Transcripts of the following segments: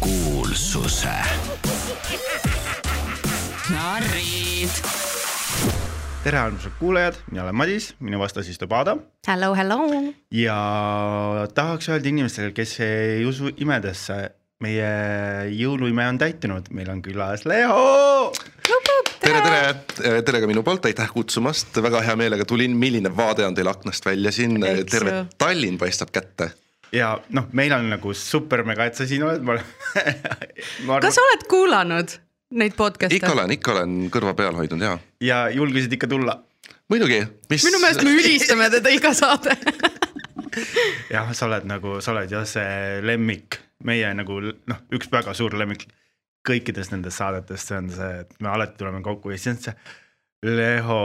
kuulsuse narrid. tere armsad kuulajad, mina olen Madis, minu vastas istub Aada Hello, hello. ja tahaks öelda inimestele, kes ei usu imedesse, meie jõuluime on täitunud, meil on külas Leo. tere, tere, tere ka minu poolt, aitäh kutsumast, väga hea meelega tulin, milline vaade on teil aknast välja siin, terve. Tallinn paistab kätte. Ja noh, meil on nagu super mega, et sa siin oled, ma olen. kas sa oled kuulanud neid podcast'e? ikka olen, ikka olen kõrva peal hoidnud ja ja julgesid ikka tulla. muidugi, mis. minu meelest me ülistame teda iga saade. jah, sa oled nagu, sa oled jah see lemmik, meie nagu noh, üks väga suur lemmik kõikidest nendest saadetest, see on see, et me alati tuleme kokku ja siis on see Leho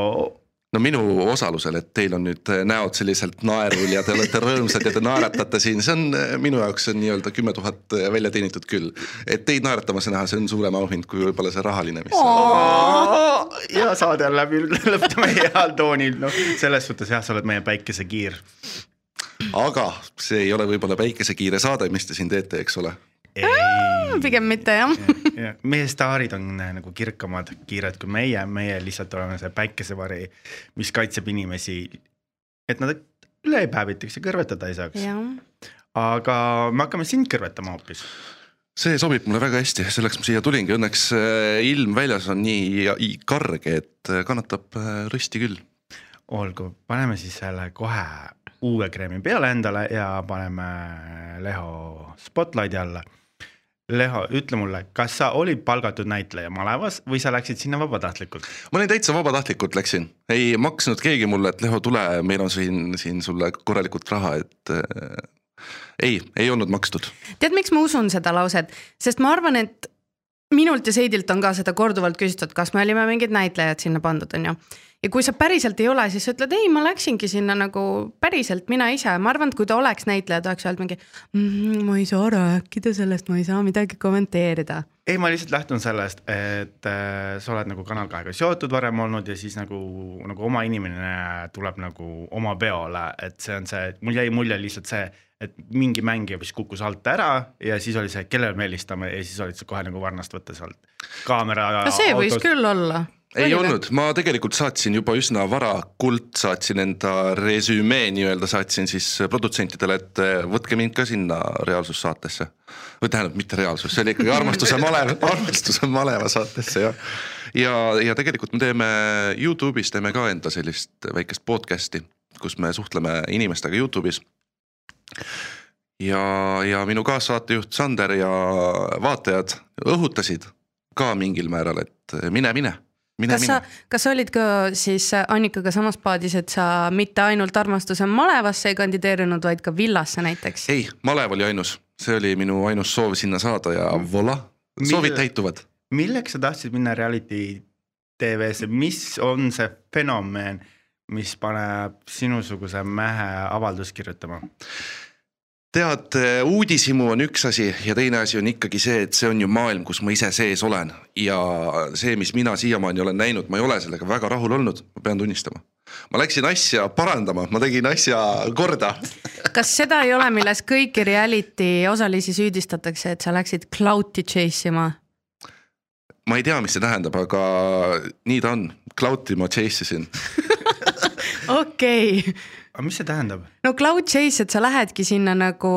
no minu osalusel, et teil on nüüd näod selliselt naerul ja te olete rõõmsad ja te naeratate siin, see on minu jaoks on nii-öelda kümme tuhat välja teenitud küll. et teid naeratamas näha, see on suurem auhind kui võib-olla see rahaline, mis ja saade on läbi, lõpetame heal toonil, noh, selles suhtes jah, sa oled meie päikesekiir. aga see ei ole võib-olla päikesekiire saade, mis te siin teete, eks ole. pigem mitte jah. meie staarid on äh, nagu kirkamad kiired kui meie, meie lihtsalt oleme see päikesevari, mis kaitseb inimesi, et nad üle ei päevitaks ja kõrvetada ei saaks. aga me hakkame sind kõrvetama hoopis. see sobib mulle väga hästi, selleks ma siia tulingi, õnneks äh, ilm väljas on nii karge, et äh, kannatab rõsti küll. olgu, paneme siis selle kohe uue kreemi peale endale ja paneme Leho spotlighti alla. Leho, ütle mulle, kas sa olid palgatud näitleja malevas või sa läksid sinna vabatahtlikult? ma olin täitsa vabatahtlikult läksin, ei maksnud keegi mulle, et Leho, tule, meil on siin, siin sulle korralikult raha, et äh, ei, ei olnud makstud. tead, miks ma usun seda lauset, sest ma arvan, et minult ja Seidilt on ka seda korduvalt küsitud, kas me olime mingid näitlejad sinna pandud, on ju. Ja kui sa päriselt ei ole, siis sa ütled ei, ma läksingi sinna nagu päriselt mina ise, ma arvan, et kui ta oleks näitleja, ta oleks öelnud mingi mmm,. ma ei saa rääkida sellest, ma ei saa midagi kommenteerida. ei, ma lihtsalt lähtun sellest, et äh, sa oled nagu Kanal kahega seotud varem olnud ja siis nagu, nagu oma inimene tuleb nagu oma peole, et see on see, mul jäi mulje lihtsalt see, et mingi mängija vist kukkus alt ära ja siis oli see, kellele me helistame ja siis olid sa kohe nagu varnast võttes alt. kaamera. no see võis küll olla. Ei olnud, ma tegelikult saatsin juba üsna varakult, saatsin enda resümee nii-öelda, saatsin siis produtsentidele, et eh, võtke mind ka sinna reaalsussaatesse. või tähendab, mitte reaalsus, see oli ikkagi armastuse malev, armastuse maleva saatesse ja. ja, ja tegelikult me teeme Youtube'is teeme ka enda sellist väikest podcast'i, kus me suhtleme inimestega Youtube'is. ja, ja minu kaassaatejuht Sander ja vaatajad õhutasid ka mingil määral, et mine, mine mine, kas sa mine., kas sa olid ka siis Annikaga samas paadis, et sa mitte ainult armastuse malevasse ei kandideerinud, vaid ka villasse näiteks? ei, malev oli ainus, see oli minu ainus soov sinna saada ja voila, soovid Mille- täituvad. milleks sa tahtsid minna reality tv-sse, mis on see fenomen, mis paneb sinusuguse mehe avaldust kirjutama? tead, uudishimu on üks asi ja teine asi on ikkagi see, et see on ju maailm, kus ma ise sees olen ja see, mis mina siiamaani olen näinud, ma ei ole sellega väga rahul olnud, ma pean tunnistama. ma läksin asja parandama, ma tegin asja korda. kas seda ei ole, milles kõiki reality osalisi süüdistatakse, et sa läksid cloud'i chase ima? ma ei tea, mis see tähendab, aga nii ta on, cloud'i ma chase isin. okei okay., aga mis see tähendab? no cloud chase, et sa lähedki sinna nagu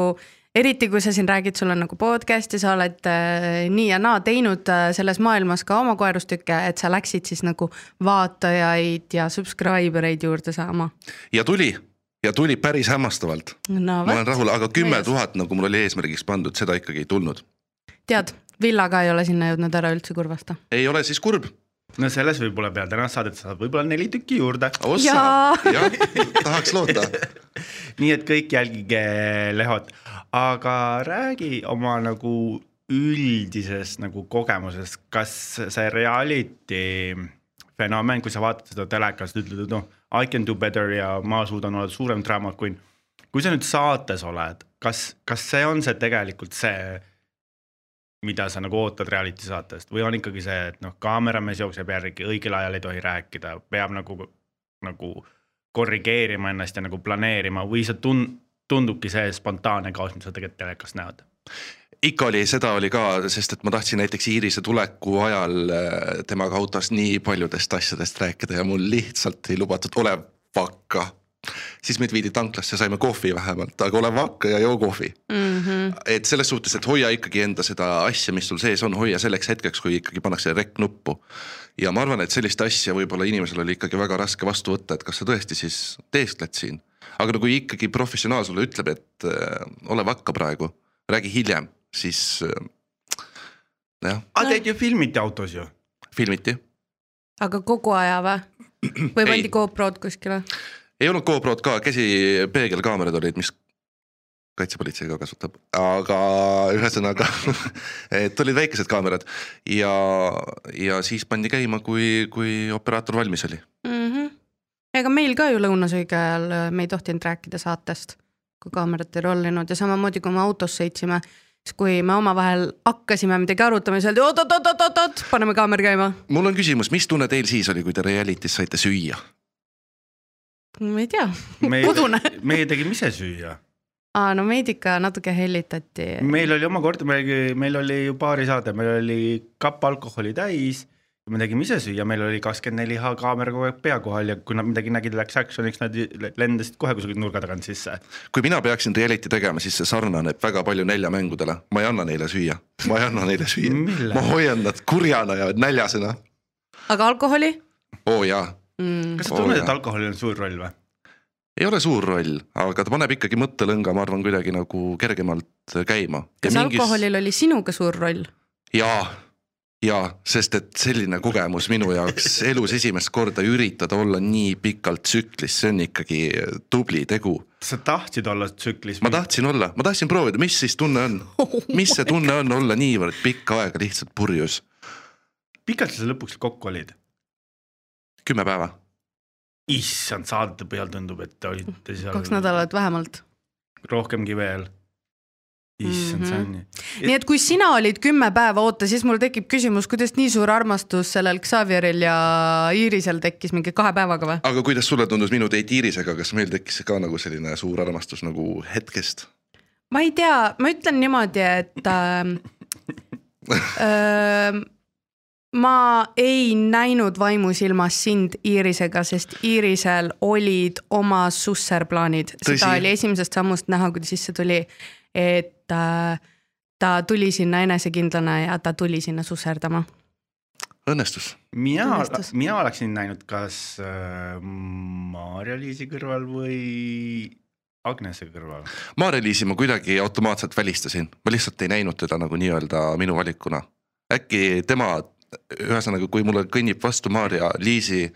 eriti kui sa siin räägid, sul on nagu podcast ja sa oled äh, nii ja naa teinud äh, selles maailmas ka oma koerustükke, et sa läksid siis nagu vaatajaid ja subscriber eid juurde saama. ja tuli ja tuli päris hämmastavalt. no ma olen rahul, aga kümme tuhat, nagu mul oli eesmärgiks pandud, seda ikkagi ei tulnud. tead, Villa ka ei ole sinna jõudnud ära üldse kurvasta. ei ole siis kurb. No selles võib-olla peale tänast saadet saad võib-olla neli tükki juurde. ossa jah, tahaks loota. nii et kõik jälgige Lehot, aga räägi oma nagu üldisest nagu kogemusest, kas see reality fenomen, kui sa vaatad seda telekast, ütled, et noh, I can do better ja ma suudan olla suurem draama queen. kui sa nüüd saates oled, kas, kas see on see tegelikult see, mida sa nagu ootad reality saatest või on ikkagi see, et noh, kaameramees jookseb järgi, õigel ajal ei tohi rääkida, peab nagu, nagu korrigeerima ennast ja nagu planeerima või see tun-, tundubki see spontaanne kaos, mida sa tegelikult telekast näed? ikka oli, seda oli ka, sest et ma tahtsin näiteks Iirise tuleku ajal äh, temaga autos nii paljudest asjadest rääkida ja mul lihtsalt ei lubatud, ole vakka. Siis meid viidi tanklasse, saime kohvi vähemalt, aga ole vakka ja joo kohvi mm. -hmm. et selles suhtes, et hoia ikkagi enda seda asja, mis sul sees on, hoia selleks hetkeks, kui ikkagi pannakse rekk-nuppu. ja ma arvan, et sellist asja võib-olla inimesel oli ikkagi väga raske vastu võtta, et kas sa tõesti siis teeskled siin. aga no kui ikkagi professionaal sulle ütleb, et äh, ole vakka praegu, räägi hiljem siis äh, jah, aga teid ju filmiti autos ju. filmiti. aga kogu aja või? või Ei. pandi GoPro-d kuskile? Ei olnud GoPro-d ka, käsi peegelkaamerad olid, mis kaitsepolitsei ka kasutab, aga ühesõnaga et olid väikesed kaamerad ja, ja siis pandi käima, kui, kui operaator valmis oli. mm. -hmm. ega meil ka ju lõunasöögi ajal äh, me ei tohtinud rääkida saatest, kui kaamerat ei rollinud ja samamoodi, kui me autos sõitsime, siis kui me omavahel hakkasime midagi arutama, siis öeldi oot-oot-oot-oot-oot, paneme kaamera käima. mul on küsimus, mis tunne teil siis oli, kui te reality's saite süüa? Ma ei tea, Udune., meie tegime ise süüa. aa no meid ikka natuke hellitati. meil oli oma kord, meil, meil oli ju baarisaade, meil oli kapp alkoholi täis. me tegime ise süüa, meil oli kakskümmend neli H kaamera kogu aeg pea kohal ja kui nad midagi nägid, läks action'iks, nad lendasid kohe kusagilt nurga tagant sisse. kui mina peaksin reality tegema, siis see sarnaneb väga palju näljamängudele, ma ei anna neile süüa, ma ei anna neile süüa, ma hoian nad kurjana ja näljasena. aga alkoholi oo oh, jaa mm.? kas sa tunned, jah. et alkoholil on suur roll või? ei ole suur roll, aga ta paneb ikkagi mõttelõnga, ma arvan, kuidagi nagu kergemalt käima. kas mingis... alkoholil oli sinuga suur roll? jaa, jaa, sest et selline kogemus minu jaoks elus esimest korda üritada olla nii pikalt tsüklis, see on ikkagi tubli tegu. sa tahtsid olla tsüklis? ma tahtsin olla, ma tahtsin proovida, mis siis tunne on, mis see tunne on olla niivõrd pikka aega lihtsalt purjus, pikalt sa lõpuks kokku olid? Kümme päeva. issand, saadete põhjal tundub, et te olite seal kaks nädalat vähemalt. rohkemgi veel. issand, see on nii. nii et kui sina olid kümme päeva, oota, siis mul tekib küsimus, kuidas nii suur armastus sellel Xavieril ja Iirisel tekkis mingi kahe päevaga või? aga kuidas sulle tundus minu date Iirisega, kas meil tekkis ka nagu selline suur armastus nagu hetkest? ma ei tea, ma ütlen niimoodi, et äh, äh, ma ei näinud vaimusilmas sind Iirisega, sest Iirisel olid oma susserplaanid, seda oli esimesest sammust näha, kui ta sisse tuli, et äh, ta tuli sinna enesekindlana ja ta tuli sinna susserdama. õnnestus. mina mina oleksin näinud, kas äh, Maarja-Liisi kõrval või Agnese kõrval. Maarja-Liisi ma kuidagi automaatselt välistasin, ma lihtsalt ei näinud teda nagu nii-öelda minu valikuna. äkki tema, ühesõnaga, kui mulle kõnnib vastu Maarja-Liisi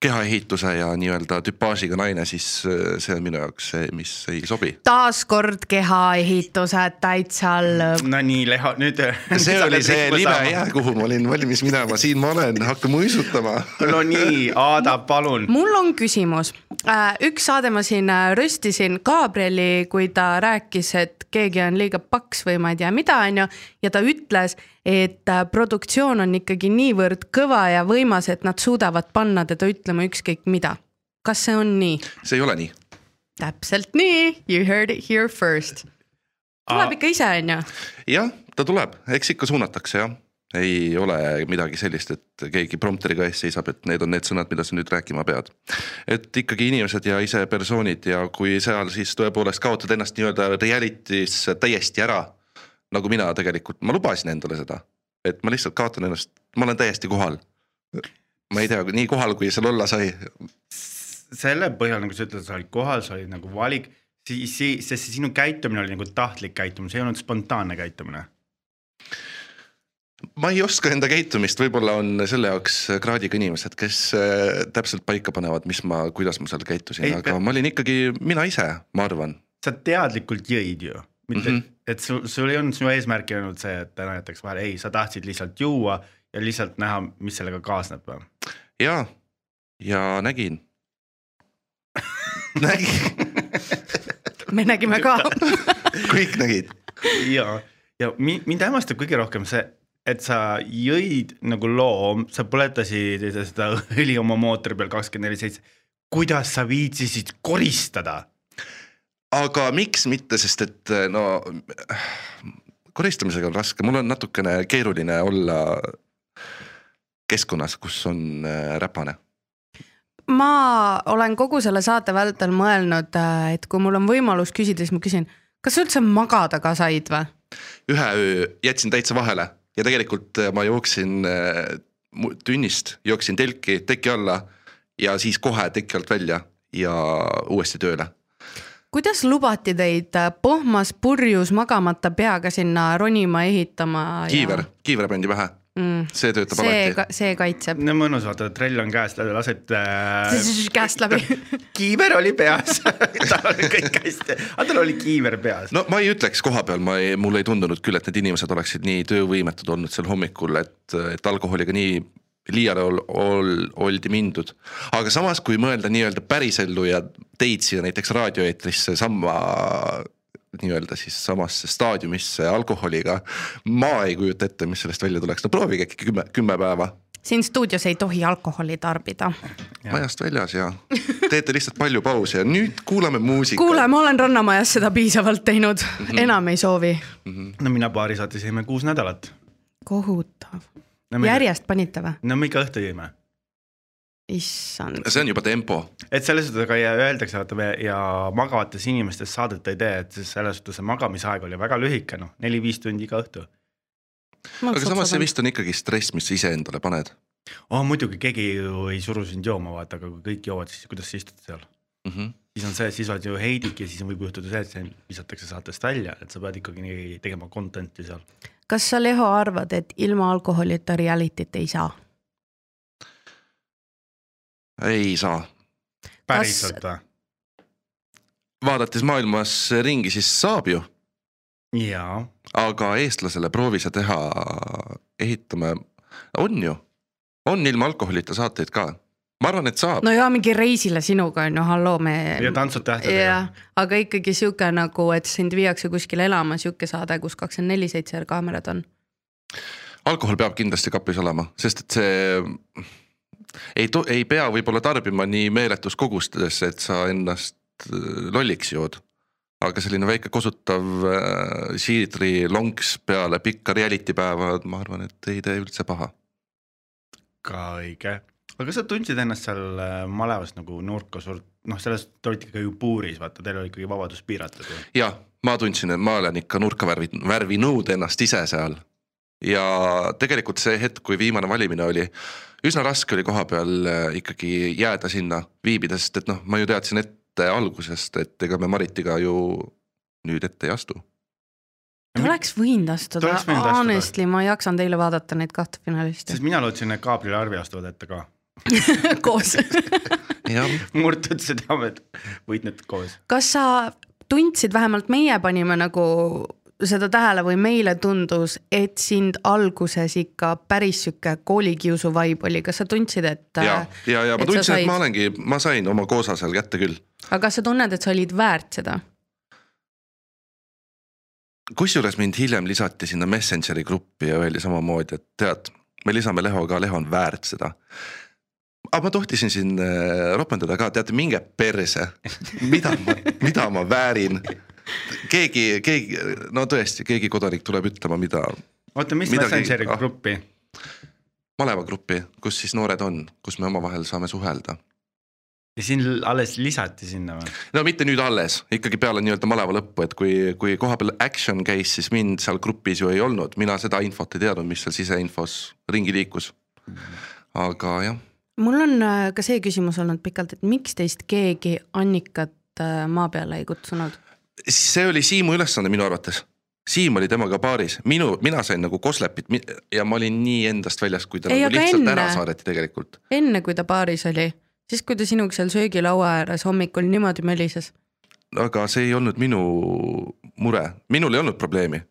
kehaehituse ja nii-öelda tüpaažiga naine, siis äh, see on minu jaoks see, mis ei sobi. taaskord kehaehitused täitsa lõpp. no nii, Leho, nüüd. see oli see libe jää, kuhu ma olin valmis minema, siin ma olen, hakka muisutama. no nii, Aada, palun. mul on küsimus, üks saade ma siin äh, röstisin Gabrieli, kui ta rääkis, et keegi on liiga paks või ma ei tea mida, onju. ja ta ütles, et äh, produktsioon on ikkagi niivõrd kõva ja võimas, et nad suudavad panna teda ütlema ükskõik mida. kas see on nii? see ei ole nii. täpselt nii, you heard it here first. tuleb ikka ise, onju. jah, ta tuleb, eks ikka suunatakse jah. ei ole midagi sellist, et keegi prompteriga ees seisab, et need on need sõnad, mida sa nüüd rääkima pead. et ikkagi inimesed ja ise persoonid ja kui seal siis tõepoolest kaotad ennast nii-öelda reality's täiesti ära. Nagu mina tegelikult, ma lubasin endale seda, et ma lihtsalt kaotan ennast, ma olen täiesti kohal. ma ei tea, nii kohal, kui seal olla sai. selle põhjal, nagu sa ütled, sa olid kohal, sa olid nagu valik, siis, siis, sest see sinu käitumine oli nagu tahtlik käitumine, see ei olnud spontaanne käitumine. ma ei oska enda käitumist, võib-olla on selle jaoks kraadiga inimesed, kes äh, täpselt paika panevad, mis ma, kuidas ma seal käitusin aga ma olin ikkagi mina ise, ma arvan. sa teadlikult jõid ju, mitte mm. -hmm. Et sul, sul ei olnud sinu eesmärk ei olnud see, et täna jätaks vahele, ei, sa tahtsid lihtsalt juua ja lihtsalt näha, mis sellega kaasneb või? ja, ja nägin. nägin, me nägime ka. kõik nägid. ja, ja mi- mind hämmastab kõige rohkem see, et sa jõid nagu loom, sa põletasid seda õli oma mootori peal kakskümmend neli seitse. kuidas sa viitsisid koristada? Aga miks mitte, sest et no koristamisega on raske, mul on natukene keeruline olla keskkonnas, kus on äh, räpane. ma olen kogu selle saate vältel mõelnud, äh, et kui mul on võimalus küsida, siis ma küsin, kas sa üldse magada ka said või? ühe öö jätsin täitsa vahele ja tegelikult ma jooksin tünnist, jooksin telki, teki alla ja siis kohe teki alt välja ja uuesti tööle. Kuidas lubati teid äh, pohmas purjus magamata peaga sinna ronima, ehitama? kiiver, kiiver pandi pähe, mm.. see töötab see alati., see kaitseb. no mõnus vaata, trell on käes, lased äh, käest läbi. kiiver oli peas tal oli kõik hästi, aga tal oli kiiver peas. no ma ei ütleks koha peal, ma ei, mulle ei tundunud küll, et need inimesed oleksid nii töövõimetud olnud seal hommikul, et, et alkoholiga nii liiale ol, ol, oldi mindud. aga samas, kui mõelda nii-öelda pärisellu ja teid siia näiteks raadioeetrisse sama nii-öelda siis samasse staadiumisse alkoholiga. ma ei kujuta ette, mis sellest välja tuleks, no proovige äkki kümme, kümme päeva siin stuudios ei tohi alkoholi tarbida. majast väljas ja teete lihtsalt palju pause ja nüüd kuulame muusikat. kuule, ma olen Rannamajas seda piisavalt teinud, Mhm. enam ei soovi. no mina baari saates jõime kuus nädalat. kohutav. No me, järjest panite või? no me ikka õhtu jõime. issand. see on juba tempo et selles suhtes aga ja öeldakse, vaata me ja magavates inimestes saadet ei tee, et selles suhtes see magamisaeg oli väga lühike, noh, neli-viis tundi iga õhtu. aga samas see vist on ikkagi stress, mis sa iseendale paned oh muidugi, keegi ju ei suru sind jooma, vaata, aga kui kõik joovad, siis kuidas sa istud seal? mm. -hmm. siis on see, siis oled ju heidik ja siis võib juhtuda see, et sind visatakse saatest välja, et sa pead ikkagi nii tegema content'i seal. Kas sa, Leho, arvad, et ilma alkoholita reality't ei saa? ei saa, päriselt või? vaadates maailmas ringi, siis saab ju, jaa, aga eestlasele proovi sa teha, ehitame, on ju, on ilma alkoholita saateid ka, ma arvan, et saab no ja mingi reisile sinuga on ju, halloo, me. ja tantsud tähtedega aga ikkagi sihuke nagu, et sind viiakse kuskile elama, sihuke saade, kus kakskümmend neli seitse kaamerad on. alkohol peab kindlasti kapis olema, sest et see ei, ei pea võib-olla tarbima nii meeletus kogustes, et sa ennast äh, lolliks jood. aga selline väike kosutav äh, siidri lonks peale pikka reality päeva, ma arvan, et ei tee üldse paha. ka õige. Aga sa tundsid ennast seal äh, malevas nagu nurka surt-, noh, selles te olite ikka ju puuris, vaata, teil oli ikkagi vabadus piiratud ju. ja ma tundsin, et ma olen ikka nurka värvi, värvinud ennast ise seal. ja tegelikult see hetk, kui viimane valimine oli, üsna raske oli koha peal äh, ikkagi jääda sinna viibida, sest et noh, ma ju teadsin ette algusest, et ega me Maritiga ju nüüd ette ei astu. ta oleks võinud astuda Ta oleks võinud, astuda. honestly, ma ei jaksanud eile vaadata neid kahte finalisti sest mina lootsin, et Gabriel Arvi astuvad ette ka. koos. murtud südamed, võitnud koos. kas sa tundsid, vähemalt meie panime nagu seda tähele või meile tundus, et sind alguses ikka päris sihuke koolikiusu vibe oli, kas sa tundsid, et. ja, ja, ja ma et tundsin, et said- ma olengi, ma sain oma koosa seal kätte küll. aga kas sa tunned, et sa olid väärt seda? kusjuures mind hiljem lisati sinna Messengeri gruppi ja öeldi samamoodi, et tead, me lisame Leho ka, Leho on väärt seda. Aga ma tohtisin siin äh, ropendada ka, teate, minge perse, mida ma, mida ma väärin. keegi, keegi, no tõesti, keegi kodanik tuleb ütlema, mida oota, mis Messengeri ah. gruppi? maleva gruppi, kus siis noored on, kus me omavahel saame suhelda. ja siin alles lisati sinna või? no mitte nüüd alles, ikkagi peale nii-öelda maleva lõppu, et kui, kui kohapeal action käis, siis mind seal grupis ju ei olnud, mina seda infot ei teadnud, mis seal siseinfos ringi liikus. aga jah, mul on äh, ka see küsimus olnud pikalt, et miks teist keegi Annikat äh, maa peale ei kutsunud? see oli Siimu ülesanne minu arvates. Siim oli temaga paaris, minu, mina sain nagu koslepit ja ma olin nii endast väljas, kui ta Ei, nagu lihtsalt enne. ära saadeti tegelikult. enne kui ta baaris oli, siis kui ta sinuga seal söögilaua ääres hommikul niimoodi mölises. aga see ei olnud minu mure, minul ei olnud probleemi.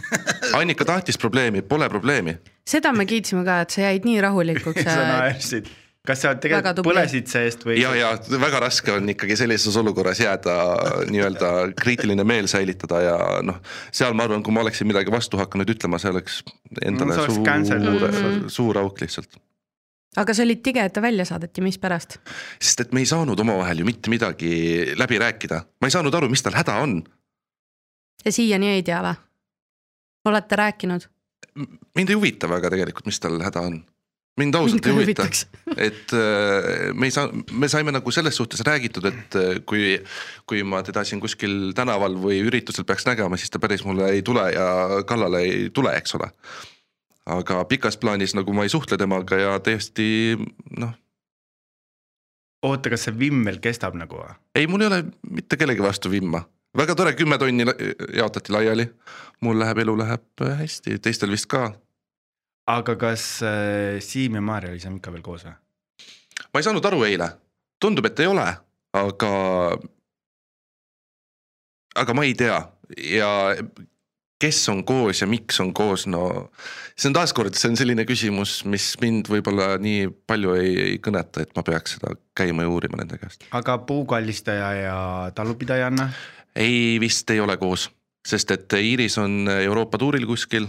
Annika tahtis probleemi, pole probleemi seda me kiitsime ka, et sa jäid nii rahulikuks sa naersid. Kas sa Väga tegelikult põlesid seest või? ja, ja väga raske on ikkagi sellises olukorras jääda nii-öelda kriitiline meel säilitada ja noh, seal ma arvan, kui ma oleksin midagi vastu hakanud ütlema, see oleks endale No see oleks cancel suur olnud., suur auk lihtsalt. aga sa olid tige, et ta välja saadeti, mispärast? sest et me ei saanud omavahel ju mitte midagi läbi rääkida, ma ei saanud aru, mis tal häda on. ja siiani ei tea või? olete rääkinud? mind ei huvita väga tegelikult, mis tal häda on. Mind ausalt ei huvita, et äh, me ei saa, me saime nagu selles suhtes räägitud, et äh, kui, kui ma teda siin kuskil tänaval või üritusel peaks nägema, siis ta päris mulle ei tule ja kallale ei tule, eks ole. aga pikas plaanis nagu ma ei suhtle temaga ja täiesti noh, oota, kas see vimm veel kestab nagu või? ei, mul ei ole mitte kellegi vastu vimma. väga tore, kümme tonni jaotati laiali. mul läheb, elu läheb hästi, teistel vist ka aga kas äh, Siim ja Maarja oli seal ikka veel koos või? ma ei saanud aru eile, tundub, et ei ole, aga. aga ma ei tea ja kes on koos ja miks on koos, no see on taaskord, see on selline küsimus, mis mind võib-olla nii palju ei, ei kõneta, et ma peaks seda käima ja uurima nende käest. aga puukallistaja ja talupidajanna? ei, vist ei ole koos, sest et Iiris on Euroopa tuuril kuskil.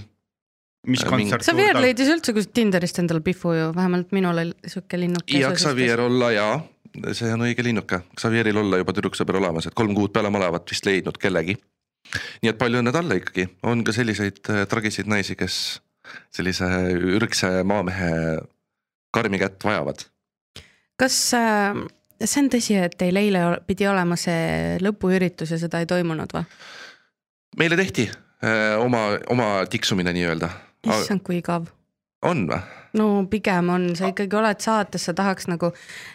Mis Äh, kontsert? Xavier leidis üldse kuskilt Tinderist endale pihvu ju, vähemalt minul oli sihuke linnuke. ja Xavier olla ja see on õige linnuke, Xavieril olla juba tüdruksõber olemas, et kolm kuud peale mõlemat vist leidnud kellegi. nii et palju õnne talle ikkagi, on ka selliseid äh, tragiseid naisi, kes sellise ürgse maamehe karmi kätt vajavad. kas äh, see on tõsi, et teil eile pidi olema see lõpuüritus ja seda ei toimunud või? meile tehti öö, oma, oma tiksumine nii-öelda. issand, kui igav. on või? no pigem on, sa ikkagi oled saates, sa tahaks nagu,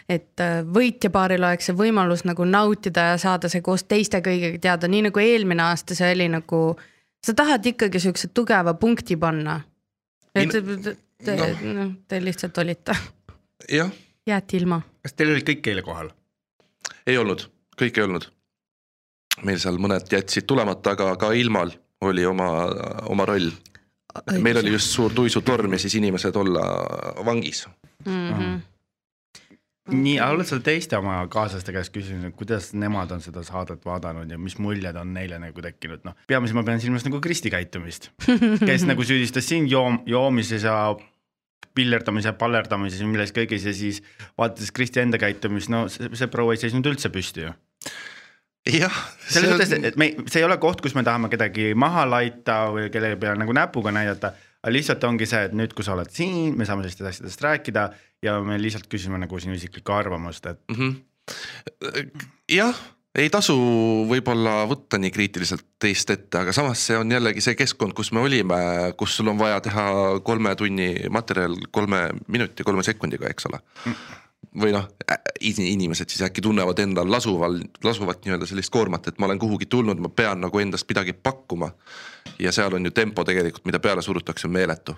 et äh, võitjapaaril oleks see võimalus nagu nautida ja saada see koos teiste kõigiga teada, nii nagu eelmine aasta see oli nagu. sa tahad ikkagi siukse tugeva punkti panna. et te, te, te, noh. te lihtsalt olite, jah, jäeti ilma. kas teil olid kõik eile kohal? ei olnud, kõik ei olnud. meil seal mõned jätsid tulemata, aga ka ilmal oli oma, oma roll. Meil oli just suur tuisutorm ja siis inimesed olla vangis. mm. -hmm. nii, aga oled sa teiste oma kaaslaste käest küsinud, kuidas nemad on seda saadet vaadanud ja mis muljed on neile nagu tekkinud, noh. peamiselt ma pean silmas nagu Kristi käitumist, kes nagu süüdistas sind joom-, joomises ja pillerdamises ja pallerdamises ja milles kõigis ja siis vaadates Kristi enda käitumist, no see, see proua ei seisnud üldse püsti ju. jah. selles mõttes, et me, see ei ole koht, kus me tahame kedagi maha laita või kelle peale nagu näpuga näidata, aga lihtsalt ongi see, et nüüd, kui sa oled siin, me saame sellistest asjadest rääkida ja me lihtsalt küsime nagu sinu isiklikku arvamust, et mm. -hmm. jah, ei tasu võib-olla võtta nii kriitiliselt teist ette, aga samas see on jällegi see keskkond, kus me olime, kus sul on vaja teha kolme tunni materjal kolme minuti, kolme sekundiga, eks ole. Või noh, inimesed siis äkki tunnevad endal lasuval, lasuvat nii-öelda sellist koormat, et ma olen kuhugi tulnud, ma pean nagu endast midagi pakkuma. ja seal on ju tempo tegelikult, mida peale surutakse, meeletu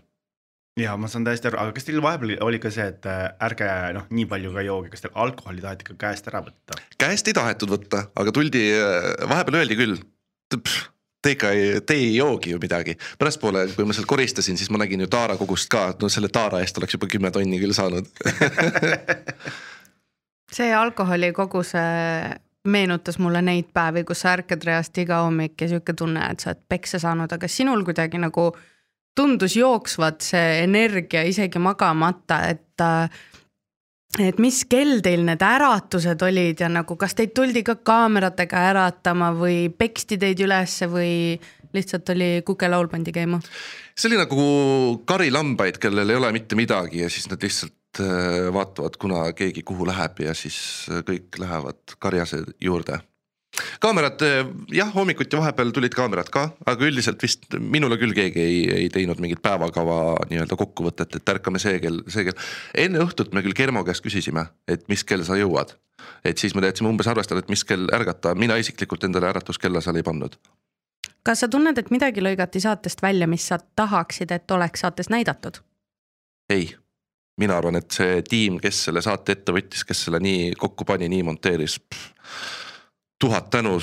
ja ma saan täiesti aru, aga kas teil vahepeal oli ka see, et äh, ärge noh, nii palju ka jooge, kas teil alkoholi taheti ka käest ära võtta? käest ei tahetud võtta, aga tuldi, vahepeal öeldi küll. Te ikka ei, te ei joogi ju midagi, pärastpoole, kui ma seal koristasin, siis ma nägin ju taara kogust ka, no selle taara eest oleks juba kümme tonni küll saanud. see alkoholi koguse meenutas mulle neid päevi, kus sa ärkad reast iga hommik ja sihuke tunne, et sa oled peksa saanud, aga sinul kuidagi nagu tundus jooksvat see energia isegi magamata, et äh, et mis kell teil need äratused olid ja nagu, kas teid tuldi ka kaameratega äratama või peksti teid ülesse või lihtsalt oli kukelaul pandi käima? see oli nagu karilambaid, kellel ei ole mitte midagi ja siis nad lihtsalt äh, vaatavad, kuna keegi kuhu läheb ja siis äh, kõik lähevad karjase juurde. Kaamerad äh, jah, hommikuti vahepeal tulid kaamerad ka, aga üldiselt vist minule küll keegi ei, ei teinud mingit päevakava nii-öelda kokkuvõtet, et ärkame see kell, see kell. enne õhtut me küll Kermo käest küsisime, et mis kell sa jõuad. et siis me teadsime umbes arvestada, et mis kell ärgata, mina isiklikult endale äratuskella seal ei pannud kas sa tunned, et midagi lõigati saatest välja, mis sa tahaksid, et oleks saates näidatud? ei, mina arvan, et see tiim, kes selle saate ette võttis, kes selle nii kokku pani, nii monteeris. Tuhat tänu,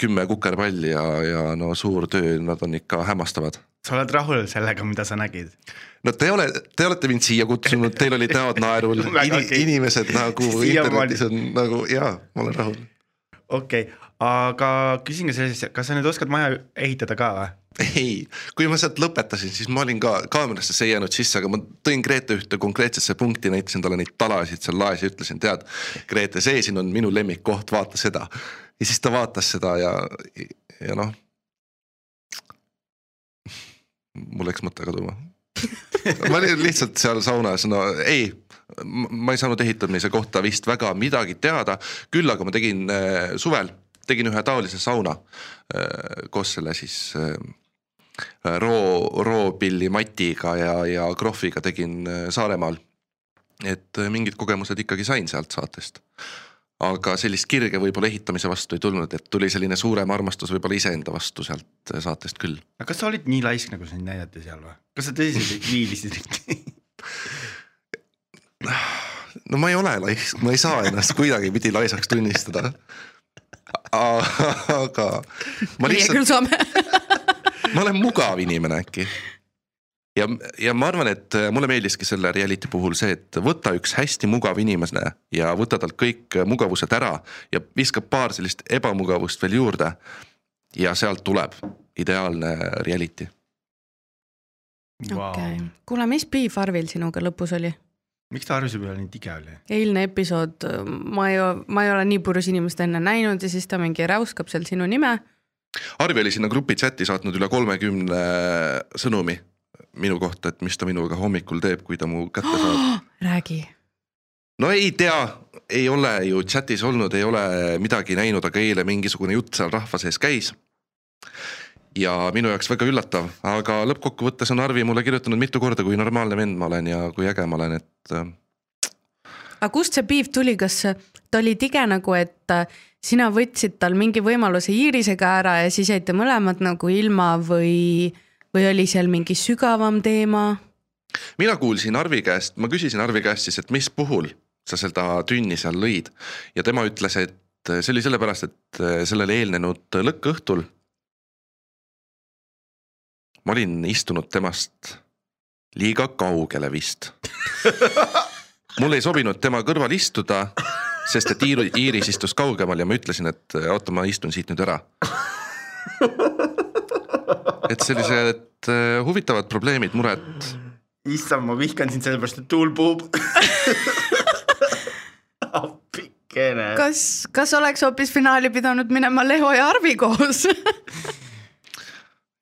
kümme kukerpalli ja, ja no suur töö, nad on ikka hämmastavad. sa oled rahul sellega, mida sa nägid? no te ole, te olete mind siia kutsunud, teil olid näod naerul okei. inimesed nagu internetis on nagu jaa, ma olen rahul. okei okay., aga küsin ka sellist, kas sa nüüd oskad maja ehitada ka või? ei, kui ma sealt lõpetasin, siis ma olin ka kaamerasse, see ei jäänud sisse, aga ma tõin Grete ühte konkreetsesse punkti, näitasin talle neid talasid seal laes ja ütlesin, tead. Grete, see siin on minu lemmikkoht, vaata seda. ja siis ta vaatas seda ja, ja noh. mul läks mõte kaduma ma olin lihtsalt seal saunas, no ei, ma ei saanud ehitamise kohta vist väga midagi teada, küll aga ma tegin äh, suvel, tegin ühe taolise sauna äh, koos selle siis äh, roo, roopilli matiga ja, ja krohviga tegin Saaremaal. et mingid kogemused ikkagi sain sealt saatest aga sellist kirge võib-olla ehitamise vastu ei tulnud, et tuli selline suurem armastus võib-olla iseenda vastu sealt saatest küll. aga kas sa olid nii laisk, nagu sind näidati seal või? kas sa tõsiselt viilisid no ma ei ole laisk, ma ei saa ennast kuidagipidi laisaks tunnistada. Aga ma lihtsalt. meie küll saame ma olen mugav inimene äkki ja, ja ma arvan, et äh, mulle meeldiski selle reality puhul see, et võta üks hästi mugav inimene ja võta talt kõik äh, mugavused ära ja viska paar sellist ebamugavust veel juurde. ja sealt tuleb ideaalne reality. Okei okay., kuule, mis beef Arvil sinuga lõpus oli? Miks ta Arvi peal nii tige oli? eilne episood, ma ei, ma ei ole nii purjus inimest enne näinud ja siis ta mingi räuskab seal sinu nime. Arvi oli sinna grupi chati saatnud üle kolmekümne sõnumi minu kohta, et mis ta minuga hommikul teeb, kui ta mu kätte saab. räägi. no ei tea, ei ole ju chat'is olnud, ei ole midagi näinud, aga eile mingisugune jutt seal rahva sees käis. ja minu jaoks väga üllatav, aga lõppkokkuvõttes on Arvi mulle kirjutanud mitu korda, kui normaalne vend ma olen ja kui äge ma olen, et. Äh, aga kust see piif tuli, kas ta oli tige nagu, et äh, sina võtsid tal mingi võimaluse Iirisega ära ja siis jäite mõlemad nagu ilma või või oli seal mingi sügavam teema? mina kuulsin Arvi käest, ma küsisin Arvi käest siis, et mis puhul sa seda tünni seal lõid. Ja tema ütles, et see oli sellepärast, et sellele eelnenud lõkkõhtul ma olin istunud temast liiga kaugele vist. Mul ei sobinud tema kõrval istuda, sest et Iiris istus kaugemal ja ma ütlesin, et oota, ma istun siit nüüd ära. Et sellised äh, huvitavad probleemid, mured. issand, ma vihkan sind sellepärast, et tuul puhub. Appikene. kas, kas oleks hoopis finaali pidanud minema Leho ja Arvi koos?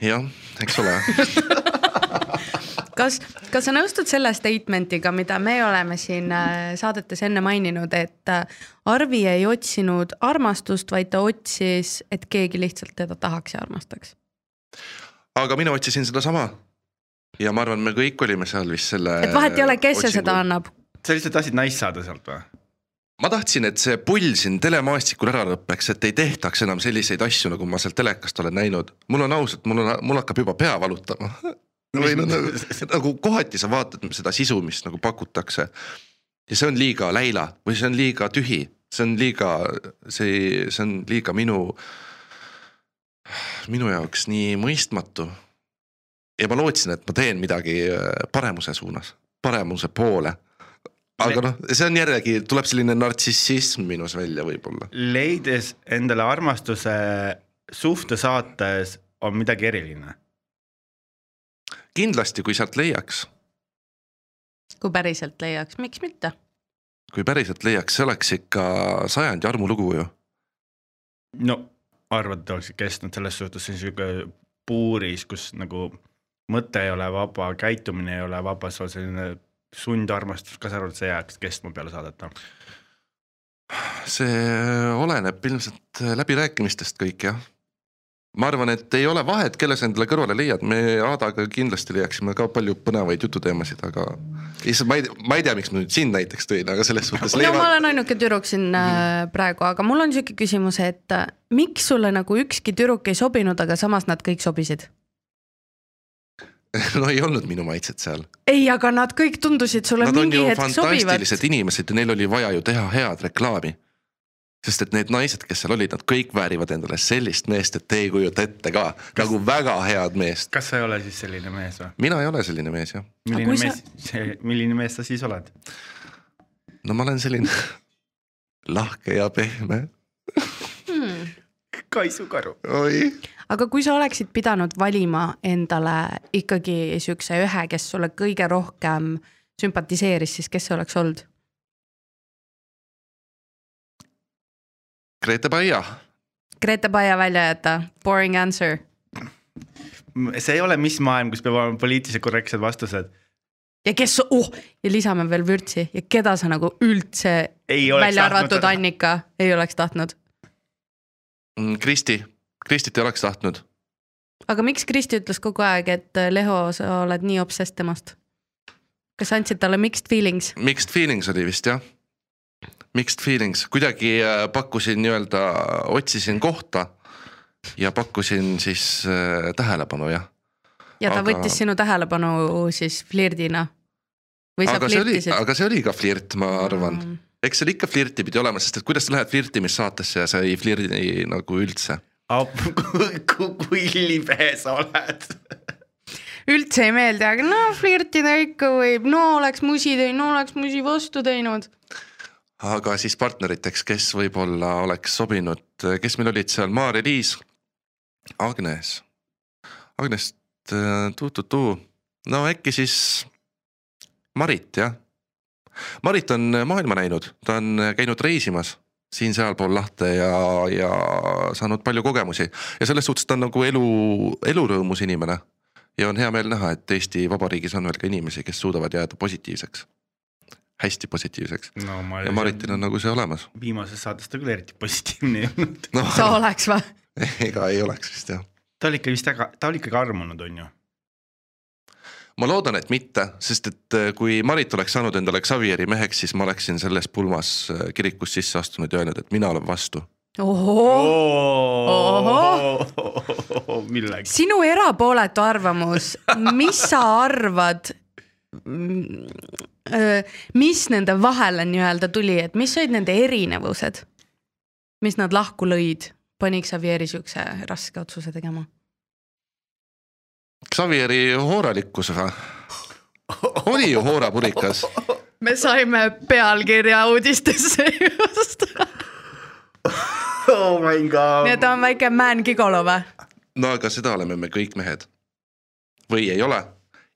Jah, eks ole kas, kas sa nõustud selle statement'iga, mida me oleme siin äh, saadetes enne maininud, et äh, Arvi ei otsinud armastust, vaid ta otsis, et keegi lihtsalt teda tahaks ja armastaks? aga mina otsisin sedasama. ja ma arvan, me kõik olime seal vist selle. et vahet ei ole, kes see seda annab. sa lihtsalt tahtsid naist saada sealt või? ma tahtsin, et see pull siin telemaastikul ära lõpeks, et ei tehtaks enam selliseid asju, nagu ma sealt telekast olen näinud. mul on ausalt, mul on, mul hakkab juba pea valutama või no nagu, nagu kohati sa vaatad seda sisu, mis nagu pakutakse. ja see on liiga läila või see on liiga tühi, see on liiga, see, see on liiga minu minu jaoks nii mõistmatu. ja ma lootsin, et ma teen midagi äh, paremuse suunas, paremuse poole. aga noh, see on jällegi, tuleb selline nartsissism minus välja võib-olla. leides endale armastuse suhte saates on midagi eriline. Kindlasti, kui sealt leiaks. kui päriselt leiaks, miks mitte? kui päriselt leiaks, see oleks ikka sajandi armulugu ju. no arvad, et oleksid kestnud, selles suhtes see on sihuke puuris, kus nagu mõte ei ole vaba, käitumine ei ole vaba, sul selline sundarmastus, kas sa arvad, et see jääks kestma peale saadet? see oleneb ilmselt läbirääkimistest kõik jah ma arvan, et ei ole vahet, kelle sa endale kõrvale leiad, me Aadaga kindlasti leiaksime ka palju põnevaid jututeemasid, aga issand, ma ei, ma ei tea, miks ma nüüd sind näiteks tõin, aga selles suhtes. no leivad... ma olen ainuke tüdruk siin mm. praegu, aga mul on sihuke küsimus, et äh, miks sulle nagu ükski tüdruk ei sobinud, aga samas nad kõik sobisid? no ei olnud minu maitset seal. ei, aga nad kõik tundusid sulle nad mingi hetk sobivad. fantastilised inimesed ja neil oli vaja ju teha head reklaami sest et need naised, kes seal olid, nad kõik väärivad endale sellist meest, et te ei kujuta ette ka kas... nagu väga head meest. kas sa ei ole siis selline mees või? mina ei ole selline mees jah. milline mees sa..., milline mees sa siis oled? no ma olen selline lahke ja pehme hmm. kaisukaru. oi. aga kui sa oleksid pidanud valima endale ikkagi siukse ühe, kes sulle kõige rohkem sümpatiseeris, siis kes see oleks olnud? Grete Baia. Grete Baia välja jätta, boring answer. see ei ole mis maailm, kus peab olema poliitiliselt korrektsed vastused. ja kes, oh ja lisame veel vürtsi ja keda sa nagu üldse välja arvatud tahtnud- Annika ei oleks tahtnud. Mm, Kristi, Kristit ei oleks tahtnud. aga miks Kristi ütles kogu aeg, et äh, Leho, sa oled nii obsess temast? kas andsid talle mixed feelings? Mixed feelings oli vist jah. Mixed feelings, kuidagi äh, pakkusin nii-öelda, otsisin kohta ja pakkusin siis äh, tähelepanu jah. ja ta Aga- võttis sinu tähelepanu siis flirdina? või sa aga see oli, flirtisid? aga see oli ka flirt, ma arvan. eks seal ikka flirti pidi olema, sest et kuidas sa lähed flirtimissaatesse ja sa ei flirdi nagu üldse. kui libe sa oled. üldse ei meeldi, aga no flirtida ikka võib, no oleks musi teinud, no oleks musi vastu teinud. Aga siis partneriteks, kes võib-olla oleks sobinud, kes meil olid seal, Maarja-Liis, Agnes, Agnes tu-tu-tu, no äkki siis Marit jah. Marit on maailma näinud, ta on käinud reisimas siin-sealpool lahte ja, ja saanud palju kogemusi. Ja selles suhtes ta on nagu elu, elurõõmus inimene. ja on hea meel näha, et Eesti Vabariigis on veel ka inimesi, kes suudavad jääda positiivseks, hästi positiivseks no ma ja Maritil on nagu see olemas. viimases saates ta küll eriti positiivne ei olnud. noh, sa oleks või? ega ei oleks vist jah. ta oli ikka vist väga, ta oli ikkagi armunud, on ju. ma loodan, et mitte, sest et äh, kui Marit oleks saanud endale Xavieri meheks, siis ma oleksin selles pulmas äh, kirikus sisse astunud ja öelnud, et mina olen vastu. milleks? sinu erapooletu arvamus, mis sa arvad? Mis nende vahele nii-öelda tuli, et mis olid nende erinevused? mis nad lahku lõid, pani Xavieri siukse raske otsuse tegema? Xavieri hooralikkus või? oli ju hoorapurikas. me saime pealkirja uudistesse just. oh my god nii et ta on väike man gigolo või? no aga seda oleme me kõik mehed. või ei ole?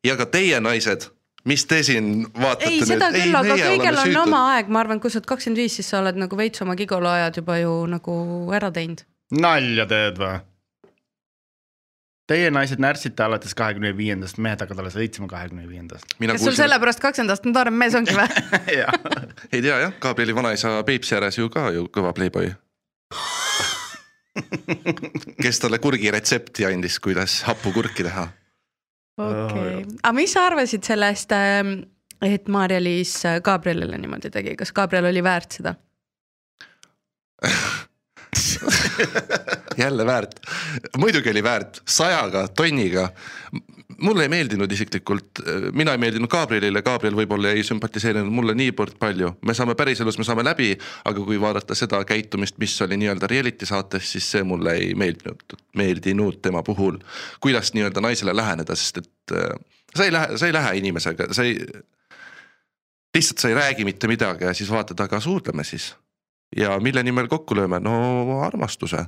ja ka teie naised, mis te siin vaatate ei, seda nüüd? küll, aga oleme on süütud. oma aeg, ma arvan, kui sa oled kakskümmend viis, siis sa oled nagu veits oma gigolo ajad juba ju nagu ära teinud. nalja teed või? Teie naised närtsite alates kahekümne viiendast, mehed hakkavad alles õitsema kahekümne viiendast. kas sul kuulsin, sellepärast kakskümmend aastat noorem mees ongi või? ei tea jah, Gabrieli vanaisa Peipsi ääres ju ka ju kõva pleiboy. kes talle kurgi retsepti andis, kuidas hapukurki teha. okei, aga mis sa arvasid sellest, et Maarja-Liis Gabrielile niimoodi tegi, kas Gabriel oli väärt seda? jälle väärt, muidugi oli väärt, sajaga, tonniga. Mulle ei meeldinud isiklikult, mina ei meeldinud Gabrielile, Gabriel võib-olla ei sümpatiseerinud mulle niivõrd palju, me saame päriselus, me saame läbi, aga kui vaadata seda käitumist, mis oli nii-öelda reality saates, siis see mulle ei meeldinud, meeldinud tema puhul. kuidas nii-öelda naisele läheneda, sest et äh, sa ei lähe, sa ei lähe inimesega, sa ei, lihtsalt sa ei räägi mitte midagi ja siis vaatad, aga suudleme siis ja mille nimel kokku lööme, no armastuse.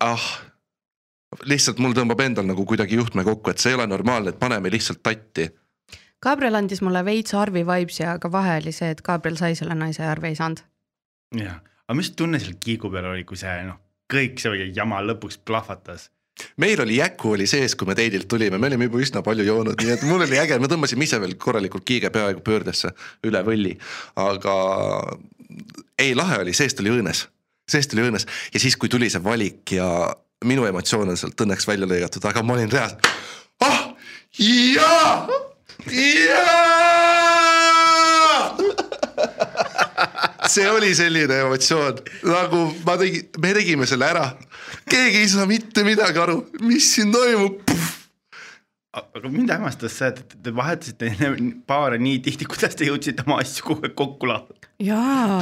ah, lihtsalt mul tõmbab endal nagu kuidagi juhtme kokku, et see ei ole normaalne, et paneme lihtsalt tatti. Gabriel andis mulle veits Arvi vibes'i, aga vahe oli see, et Gabriel sai selle naise ja Arvi ei saanud. jah, aga mis tunne seal kiigu peal oli, kui see noh, kõik see jama lõpuks plahvatas. meil oli jäku oli sees, kui me teidilt tulime, me olime juba üsna palju joonud, nii et mul oli äge, me tõmbasime ise veel korralikult kiige peaaegu pöördesse üle võlli, aga ei, lahe oli, seest oli õõnes, seest oli õõnes. Ja siis, kui tuli see valik ja minu emotsioon on sealt õnneks välja lõigatud, aga ma olin reaalselt, ah jaa, jaa. see oli selline emotsioon, nagu ma tegin, me tegime selle ära, keegi ei saa mitte midagi aru, mis siin toimub. Aga mind hämmastas see, et te vahetasite paare nii tihti, kuidas te jõudsite oma asju kogu aeg kokku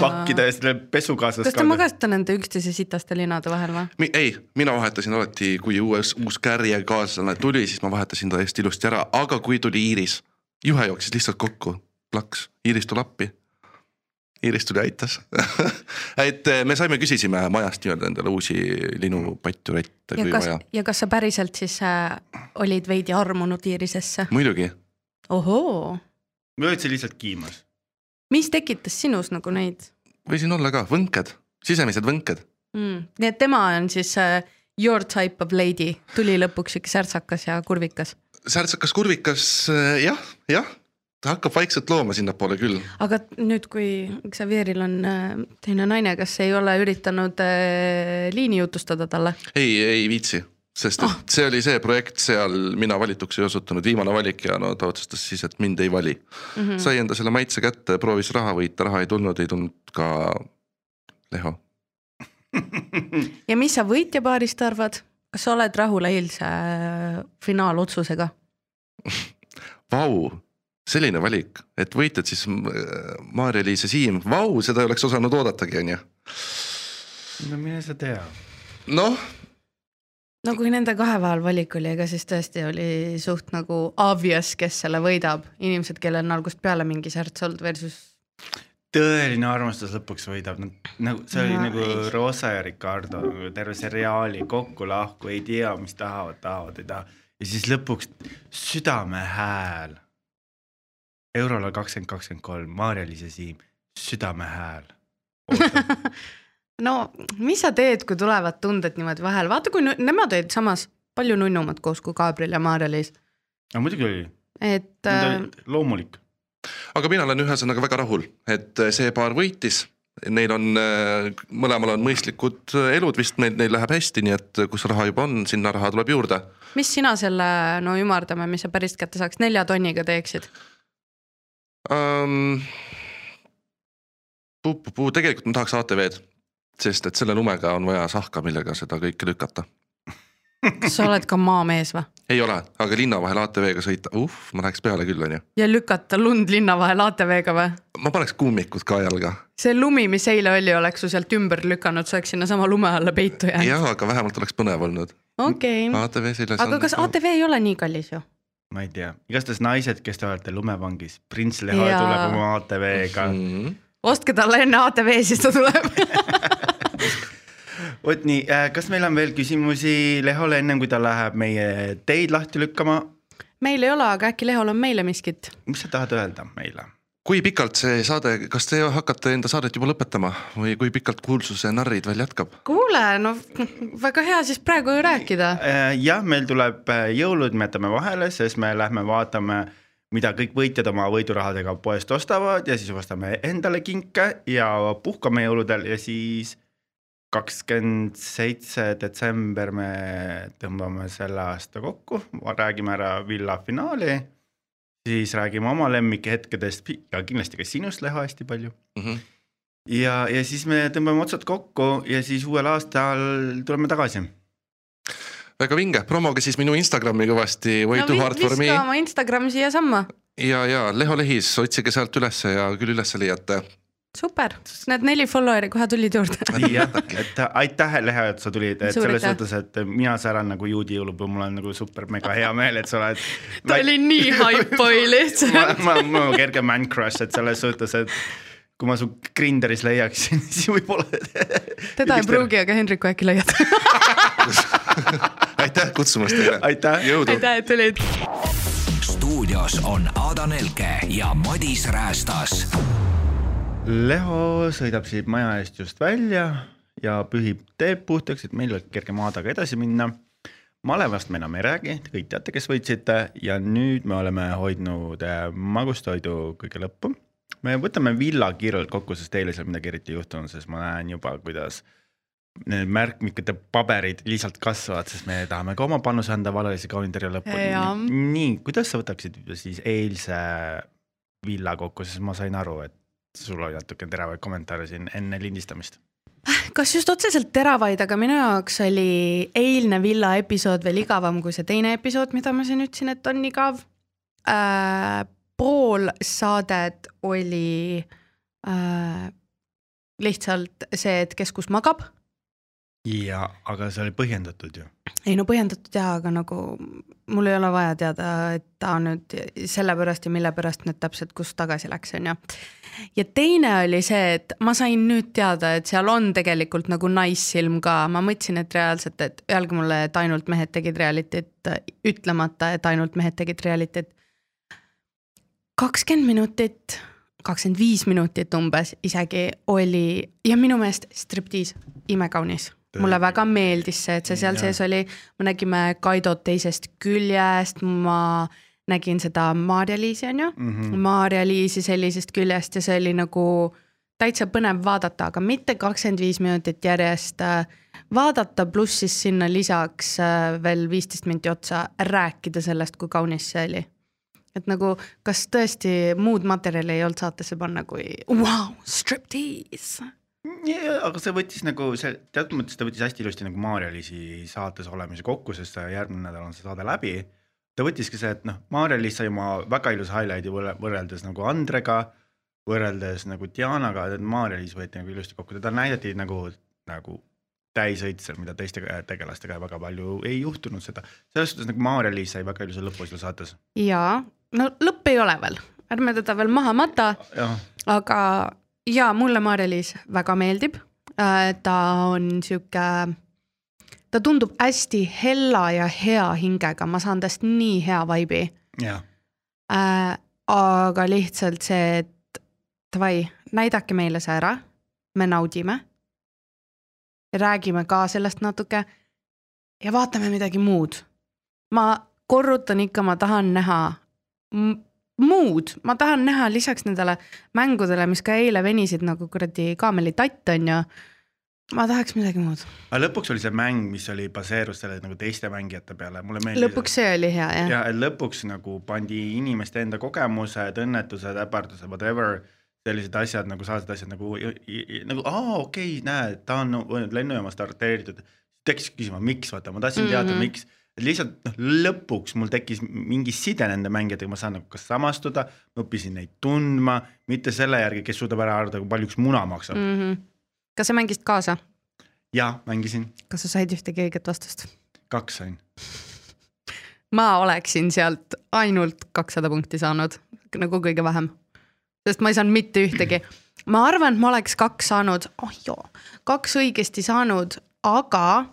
pakkida ja selle pesukaaslas kas te magasite nende üksteise sitaste linade vahel või? Mi, ei, mina vahetasin alati, kui uus, uus kärje kaaslane tuli, siis ma vahetasin ta hästi ilusti ära, aga kui tuli Iiris, juhe jooksis lihtsalt kokku, plaks, Iiris tuli appi. Iiris tuli, aitas et eh, me saime, küsisime majast nii-öelda endale uusi linupatju, rette, ja kui kas vaja., ja kas sa päriselt siis äh, olid veidi armunud Iirisesse? muidugi, ohoo, või olid sa lihtsalt kiimas? mis tekitas sinus nagu neid võisin olla ka, võnked, sisemised võnked. mm.? nii et tema on siis äh, your type of lady tuli lõpuks sihuke särtsakas ja kurvikas. särtsakas kurvikas jah, jah, ta hakkab vaikselt looma sinnapoole küll. aga nüüd, kui Xavieril on äh, teine naine, kas ei ole üritanud äh, liini jutustada talle? ei, ei viitsi sest et oh. see oli see projekt, seal mina valituks ei osutunud, viimane valik ja no ta otsustas siis, et mind ei vali mm. -hmm. sai enda selle maitse kätte, proovis raha võita, raha ei tulnud, ei tulnud ka Leho ja mis sa võitjapaarist arvad, kas sa oled rahul eilse äh, finaalotsusega Vau, selline valik, et võitjad siis äh, Maarja-Liis ja Siim, vau, seda ei oleks osanud oodatagi, on ju. no mine sa tea. noh no kui nende kahe vahel valik oli, ega siis tõesti oli suht nagu obvious, kes selle võidab, inimesed, kellel on algusest peale mingi särts olnud versus. tõeline armastus lõpuks võidab, nagu see oli no, nagu ei. Rosa ja Ricardo terve seriaali kokku-lahku, ei tea, mis tahavad, tahavad, ei taha ja siis lõpuks südame hääl. Eurole kakskümmend kakskümmend kolm, Maarja-Liis ja Siim, südame hääl no mis sa teed, kui tulevad tunded niimoodi vahel, vaata kui nemad olid samas palju nunnumad koos kui Gabriel ja Maarja-Liis. no muidugi oli. et. Äh, loomulik. aga mina olen ühesõnaga väga rahul, et see paar võitis neil on, äh, mõlemal on mõistlikud elud vist, neil, neil läheb hästi, nii et kus raha juba on, sinna raha tuleb juurde. mis sina selle, no ümardame, mis sa päris kätte saaks, nelja tonniga teeksid um,? Puu-puu, tegelikult ma tahaks ATV-d sest et selle lumega on vaja sahka, millega seda kõike lükata. kas sa oled ka maamees või? ei ole, aga linna vahel ATV-ga sõita, uh, ma läheks peale küll, onju. ja lükata lund linna vahel ATV-ga või? ma paneks kummikud ka jalga. see lumi, mis eile oli, oleks su sealt ümber lükanud, sa oleks sinnasama lume alla peitu jäänud. jah, aga vähemalt oleks põnev olnud. okei okay.. ATV seljas. aga kas ATV ei ole nii kallis ju? Ma ei tea, igastahes naised, kes te olete lumepangis, prints Leho tuleb oma ATV-ga mm. -hmm. ostke talle enne ATV, siis ta tuleb vot nii, äh, kas meil on veel küsimusi Lehole, ennem kui ta läheb meie teid lahti lükkama? meil ei ole, aga äkki Lehol on meile miskit? mis sa tahad öelda meile? Kui pikalt see saade, kas te hakkate enda saadet juba lõpetama või kui pikalt kuulsuse narrid veel jätkab? kuule, no väga hea siis praegu ju rääkida. Äh, jah, meil tuleb äh, jõulud, me jätame vahele, sest me lähme vaatame, mida kõik võitjad oma võidurahadega poest ostavad ja siis ostame endale kinke ja puhkame jõuludel ja siis kakskümmend seitse detsember me tõmbame selle aasta kokku, räägime ära villa finaali, siis räägime oma lemmikhetkedest ja kindlasti ka sinust, Leho, hästi palju mm. -hmm. ja, ja siis me tõmbame otsad kokku ja siis uuel aastal tuleme tagasi väga vinge, promoge siis minu Instagrami kõvasti, way no, too hard for me. viska oma Instagram siiasamma. ja, ja Leho Lehis, otsige sealt ülesse ja küll üles leiate super, need neli follower'i kohe tulid juurde. jah, et aitäh, Lehe, et sa tulid, et Suur selles suhtes, et mina säran nagu juudi jõulupuu, mul on nagu super mega hea meel, et sa oled. ta oli nii hype boy lihtsalt. ma, ma, ma kerge man crush, et selles suhtes, et kui ma su Grinderis leiaksin, siis võib-olla. teda ei pruugi, aga Hendriku äkki leiad aitäh kutsumast teile. aitäh. aitäh, et tulid. stuudios on Ada Nelke ja Madis Räästas Leho sõidab siit maja eest just välja ja pühib teed puhtaks, et meil oleks kerge maadega edasi minna. malevast me enam ei räägi, te kõik teate, kes võitsite ja nüüd me oleme hoidnud äh, magustoidu kõige lõppu. me võtame villa kiirelt kokku, sest eile seal midagi eriti ei juhtunud, sest ma näen juba, kuidas need märkmikute paberid lihtsalt kasvavad, sest me tahame ka oma panuse anda valelise kalendri lõppu. nii, kuidas sa võtaksid siis eilse villa kokku, sest ma sain aru, et sul oli natuke teravaid kommentaare siin enne lindistamist. kas just otseselt teravaid, aga minu jaoks oli eilne villa episood veel igavam kui see teine episood, mida ma siin ütlesin, et on igav äh,. pool saadet oli äh, lihtsalt see, et kes kus magab ja, aga see oli põhjendatud ju. ei no põhjendatud jaa, aga nagu mul ei ole vaja teada, et ta nüüd sellepärast ja mille pärast nüüd täpselt, kust tagasi läks, on ju. ja teine oli see, et ma sain nüüd teada, et seal on tegelikult nagu naissilm ka, ma mõtlesin, et reaalselt, et öelge mulle, et ainult mehed tegid reality't, ütlemata, et ainult mehed tegid reality't. kakskümmend minutit kakskümmend viis minutit umbes isegi oli ja minu meelest striptiis imekaunis mulle väga meeldis see, et see seal Jah. sees oli, me nägime Kaidot teisest küljest, ma nägin seda Maarja-Liisi on ju mm -hmm., Maarja-Liisi sellisest küljest ja see oli nagu täitsa põnev vaadata, aga mitte kakskümmend viis minutit järjest äh, vaadata, pluss siis sinna lisaks äh, veel viisteist minti otsa rääkida sellest, kui kaunis see oli. et nagu, kas tõesti muud materjali ei olnud saatesse panna kui vau, striptease. Ja, aga see võttis nagu see teatud mõttes ta võttis hästi ilusti nagu Maarja-Liisi saates olemise kokku, sest järgmine nädal on see saade läbi. ta võttiski see, et noh, Maarja-Liis sai oma väga ilusa highlight'i võrre- võrreldes nagu Andrega, võrreldes nagu Dianaga, et Maarja-Liis võeti nagu ilusti kokku, teda näidati nagu, nagu täisõitsel, mida teiste tegelastega väga palju ei juhtunud seda. selles suhtes nagu Maarja-Liis sai väga ilusa lõpu seal saates. ja no lõpp ei ole veel, ärme teda veel maha mata, aga ja mulle Maarja-Liis väga meeldib. ta on sihuke, ta tundub hästi hella ja hea hingega, ma saan tast nii hea vibe'i äh,. aga lihtsalt see, et davai, näidake meile see ära, me naudime. räägime ka sellest natuke ja vaatame midagi muud. ma korrutan ikka, ma tahan näha muud, ma tahan näha lisaks nendele mängudele, mis ka eile venisid nagu kuradi kaamelitatt on ju. ma tahaks midagi muud. aga lõpuks oli see mäng, mis oli baseerus selle nagu teiste mängijate peale, mulle meeldis. lõpuks see oli hea jah ja lõpuks nagu pandi inimeste enda kogemused, õnnetused, äpardused, whatever, sellised asjad nagu sellised asjad nagu, nagu aa okei okay,, näed, ta on lennujaamast arreteeritud. tekkis küsima, miks, vaata, ma tahtsin teada mm, Mhm. -hmm. miks, et lihtsalt noh, lõpuks mul tekkis mingi side nende mängijatega, ma saan nagu kas samastuda, ma õppisin neid tundma, mitte selle järgi, kes suudab ära arvata, kui palju üks muna maksab mm.. mm. -hmm. kas sa mängisid kaasa, jah, mängisin, kas sa said ühtegi õiget vastust? kaks sain. ma oleksin sealt ainult kakssada punkti saanud, nagu kõige vähem. sest ma ei saanud mitte ühtegi. ma arvan, et ma oleks kaks saanud, oh joo, kaks õigesti saanud, aga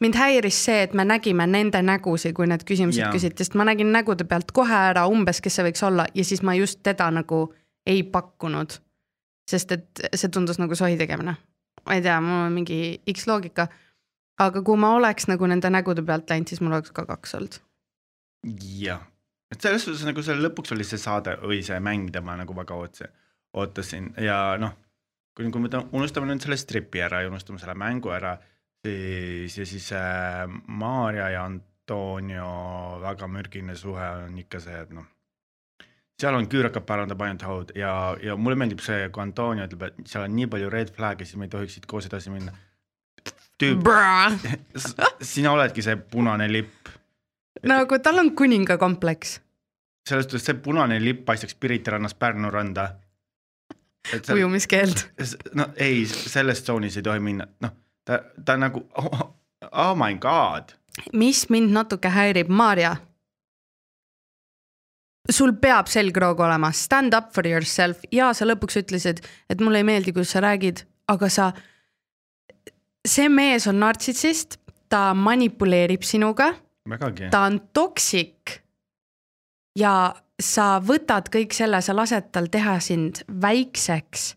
mind häiris see, et me nägime nende nägusid, kui need küsimused Jaa. küsiti, sest ma nägin nägude pealt kohe ära umbes, kes see võiks olla ja siis ma just teda nagu ei pakkunud. sest et see tundus nagu sohi tegemine. ma ei tea, mul on mingi X loogika. aga kui ma oleks nagu nende nägude pealt läinud, siis mul oleks ka kaks olnud. jah, et selles suhtes nagu seal lõpuks oli see saade või see mäng, mida ma nagu väga ootasin, ootasin ja noh, kui, kui me ta- unustame nüüd selle stripi ära ja unustame selle mängu ära, siis ja siis äh, Maarja ja Antonio väga mürgine suhe on ikka see, et noh, seal on küür hakkab parandab ainult haud ja, ja mulle meeldib see, kui Antonio ütleb, et seal on nii palju red flag'e, siis me ei tohiks siit koos edasi minna. tüüp, sina oledki see punane lipp nagu tal on kuningakompleks, selles suhtes see punane lipp paistaks Pirita rannast Pärnu randa. ujumiskeeld. no ei, selles tsoonis ei tohi minna, noh, ta, ta nagu oh, oh my god, mis mind natuke häirib, Maarja. sul peab selgroog olema, stand up for yourself. Ja sa lõpuks ütlesid, et mulle ei meeldi, kuidas sa räägid, aga sa, see mees on nartsissist, ta manipuleerib sinuga. Ta on toksik. Ja sa võtad kõik selle, sa lased tal teha sind väikseks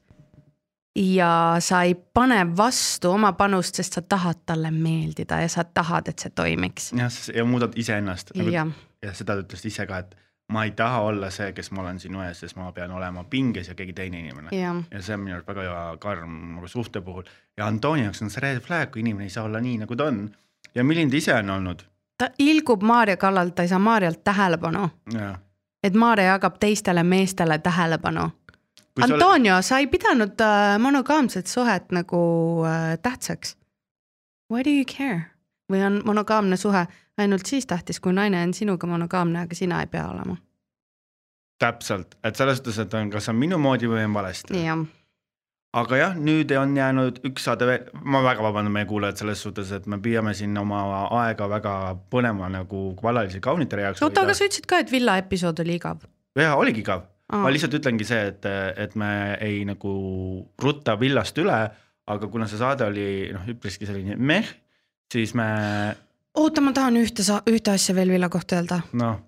ja sa ei pane vastu oma panust, sest sa tahad talle meeldida ja sa tahad, et see toimiks. jah, ja muudad iseennast nagu, ja seda ta ütles ise ka, et ma ei taha olla see, kes ma olen sinu ees, sest ma pean olema pinges ja keegi teine inimene. ja see on minu arust väga karm nagu suhte puhul ja Antoni jaoks on see red flag, kui inimene ei saa olla nii, nagu ta on. ja milline ta ise on olnud ta ilgub Maarja kallal, ta ei saa Maarjalt tähelepanu, et Maarja jagab teistele meestele tähelepanu. Sa oled- Antonio, sa ei pidanud äh, monogaamset suhet nagu äh, tähtsaks. Why do you care? või on monogaamne suhe ainult siis tähtis, kui naine on sinuga monogaamne, aga sina ei pea olema. täpselt, et selles suhtes, et on, kas on minu moodi või on valesti. jah, aga jah, nüüd on jäänud üks saade veel, ma väga vabandan meie kuulajad selles suhtes, et me püüame siin oma aega väga põneva nagu vallalise kaunitele jaoks oota, aga sa ütlesid ka, et villa episood oli igav. jaa, oligi igav. Ma lihtsalt ütlengi see, et, et me ei nagu rutta villast üle, aga kuna see saade oli noh, üpriski selline meh, siis me oota, ma tahan ühte, ühte asja veel villa kohta öelda. noh,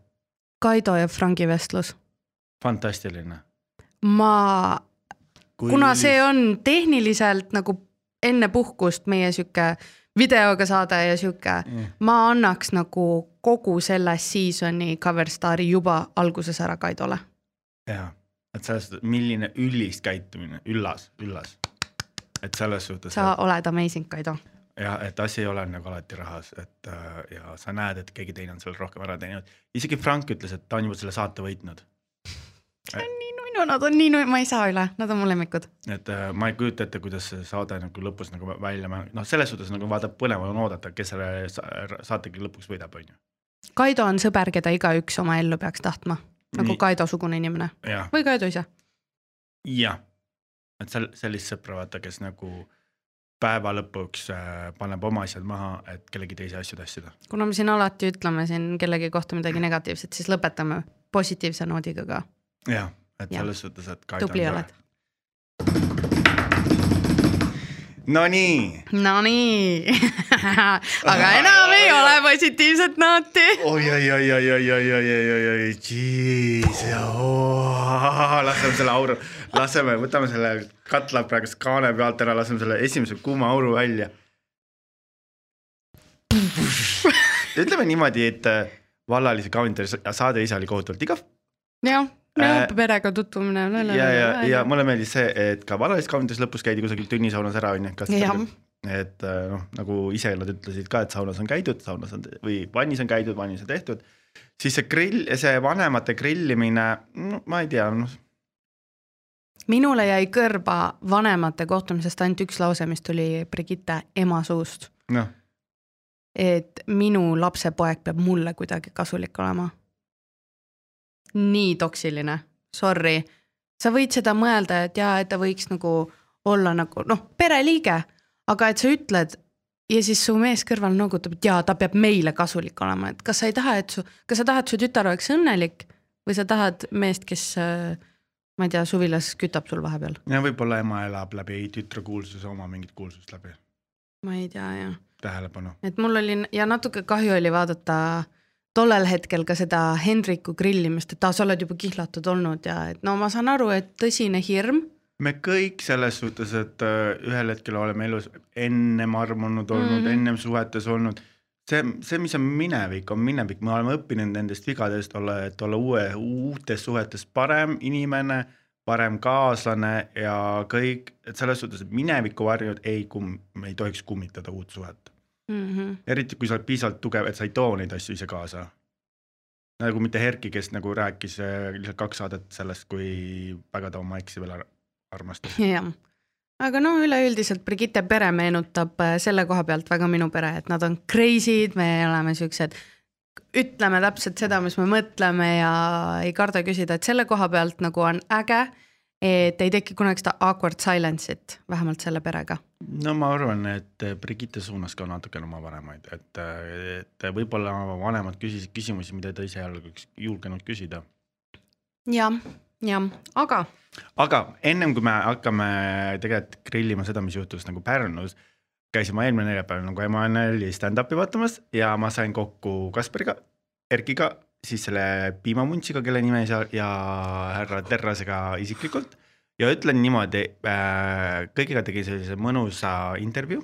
Kaido ja Frangi vestlus. fantastiline. ma, kuna see on tehniliselt nagu enne puhkust meie sihuke videoga saade ja sihuke Mm. ma annaks nagu kogu selle season'i cover star'i juba alguses ära Kaidole. jaa, et selles suhtes, milline üllis käitumine, üllas, üllas. et selles suhtes, sa oled amazing, Kaido. ja et asi ei ole nagu alati rahas, et äh, ja sa näed, et keegi teine on seal rohkem ära teeninud. isegi Frank ütles, et ta on juba selle saate võitnud. nii nunnu, nad on nii nunnu, ma ei saa üle, nad on mu lemmikud. et äh, ma ei kujuta ette, kuidas see saade nagu lõpus nagu välja, noh, selles suhtes nagu vaata, põnev on oodata, kes selle sa- saategi lõpuks võidab, on ju. Kaido on sõber, keda igaüks oma ellu peaks tahtma, nagu Nii. Kaido-sugune inimene jah, või Kaido ise. jah, et sel-, sellist sõpra vaata, kes nagu päeva lõpuks äh, paneb oma asjad maha, et kellegi teise asju tassida. kuna me siin alati ütleme siin kellegi kohta midagi negatiivset, siis lõpetame positiivse noodiga ka. jah, et selles suhtes, et. tubli oled. Nonii. Nonii, aga enam ei ole positiivset nooti. oi, oi, oi, oi, oi, oi, oi, oi, oi, oi, jeez, laseme selle auru, laseme, võtame selle katla praegu kaane pealt ära, laseme selle esimese kuuma auru välja. ütleme niimoodi, et äh, vallalise kavindari saade ise oli kohutavalt igav jah, Äh, perega tutvumine. ja, ja, ja mulle meeldis see, et ka vallalise kavindaris lõpus käidi kusagil tunnisaunas ära, onju. Jah. et äh, noh, nagu ise nad ütlesid ka, et saunas on käidud, saunas on või vannis on käidud, vannis on tehtud. siis see grill, see vanemate grillimine, no ma ei tea, noh minule jäi kõrva vanemate kohtumisest ainult üks lause, mis tuli Brigitte ema suust, noh, et minu lapsepoeg peab mulle kuidagi kasulik olema. Nii toksiline, sorry, sa võid seda mõelda, et jaa, et ta võiks nagu olla nagu noh, pereliige, aga et sa ütled ja siis su mees kõrval noogutab, et jaa, ta peab meile kasulik olema, et kas sa ei taha, et su, kas sa tahad, su tütar oleks õnnelik või sa tahad meest, kes äh, ma ei tea, suvilas kütab sul vahepeal, ja võib-olla ema elab läbi tütre kuulsuse oma mingit kuulsust läbi, ma ei tea jah, tähelepanu. et mul oli ja natuke kahju oli vaadata tollel hetkel ka seda Hendriku grillimist, et aa, sa oled juba kihlatud olnud ja et no ma saan aru, et tõsine hirm, me kõik selles suhtes, et äh, ühel hetkel oleme elus ennem armunud olnud mm. -hmm. ennem suhetes olnud. see, see, mis on minevik, on minevik, me oleme õppinud nendest vigadest olla, et olla uue, uutes suhetes parem inimene, parem kaaslane ja kõik, et selles suhtes, mineviku varjud ei kum-, me ei tohiks kummitada uut suhet. mm. -hmm. eriti kui sa oled piisavalt tugev, et sa ei too neid asju ise kaasa. nagu mitte Erki, kes nagu rääkis äh, lihtsalt kaks saadet sellest, kui väga ta oma eksi veel ar- armastas. jah, aga no üleüldiselt Brigitte pere meenutab äh, selle koha pealt väga minu pere, et nad on crazy'd, me oleme siuksed, ütleme täpselt seda, mis me mõtleme ja ei karda küsida, et selle koha pealt nagu on äge, et ei teki kunagi seda awkward silence'it, vähemalt selle perega. no ma arvan, et Brigitte suunas ka natukene oma vanemaid, et, et võib-olla vanemad küsisid küsimusi, mida ta ise ei oleks julgenud küsida. jah, jah, aga aga ennem kui me hakkame tegelikult grillima seda, mis juhtus nagu Pärnus, käisin ma eelmine neljapäev nagu Emmanueli stand-up'i vaatamas ja ma sain kokku Kaspariga, Erkiga, siis selle piimamuntsiga, kelle nime ei saa ja härra Terrasega isiklikult. Ja ütlen niimoodi äh,, kõigiga tegin sellise mõnusa intervjuu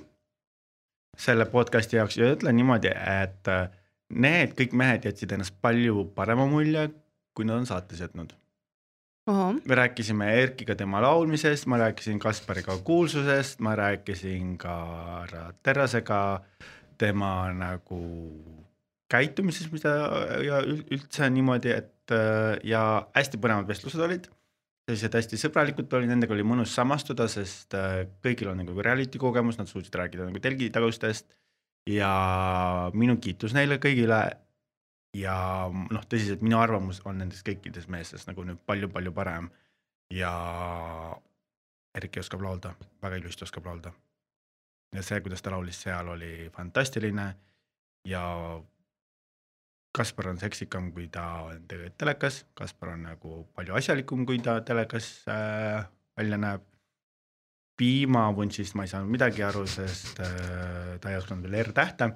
selle podcast'i jaoks ja ütlen niimoodi, et äh, need kõik mehed jätsid ennast palju parema mulje, kui nad on saates jätnud. Me rääkisime Erkiga tema laulmisest, ma rääkisin Kaspariga kuulsusest, ma rääkisin ka härra Terrasega tema nagu käitumisest, mida ja ül- üldse niimoodi, et äh, ja hästi põnevad vestlused olid. sellised hästi sõbralikud olid, nendega oli mõnus samastuda, sest äh, kõigil on nagu reality kogemus, nad suutsid rääkida nagu telgitagustest ja minu kiitus neile kõigile ja noh, tõsiselt minu arvamus on nendest kõikidest meestest nagu nüüd palju-palju parem ja Erki oskab laulda, väga ilusti oskab laulda. ja see, kuidas ta laulis seal, oli fantastiline ja Kaspar on seksikam, kui ta on tegelikult telekas, Kaspar on nagu palju asjalikum, kui ta telekas äh, välja näeb. piimavunšist ma ei saanud midagi aru, sest äh, ta ei osanud veel R-tähte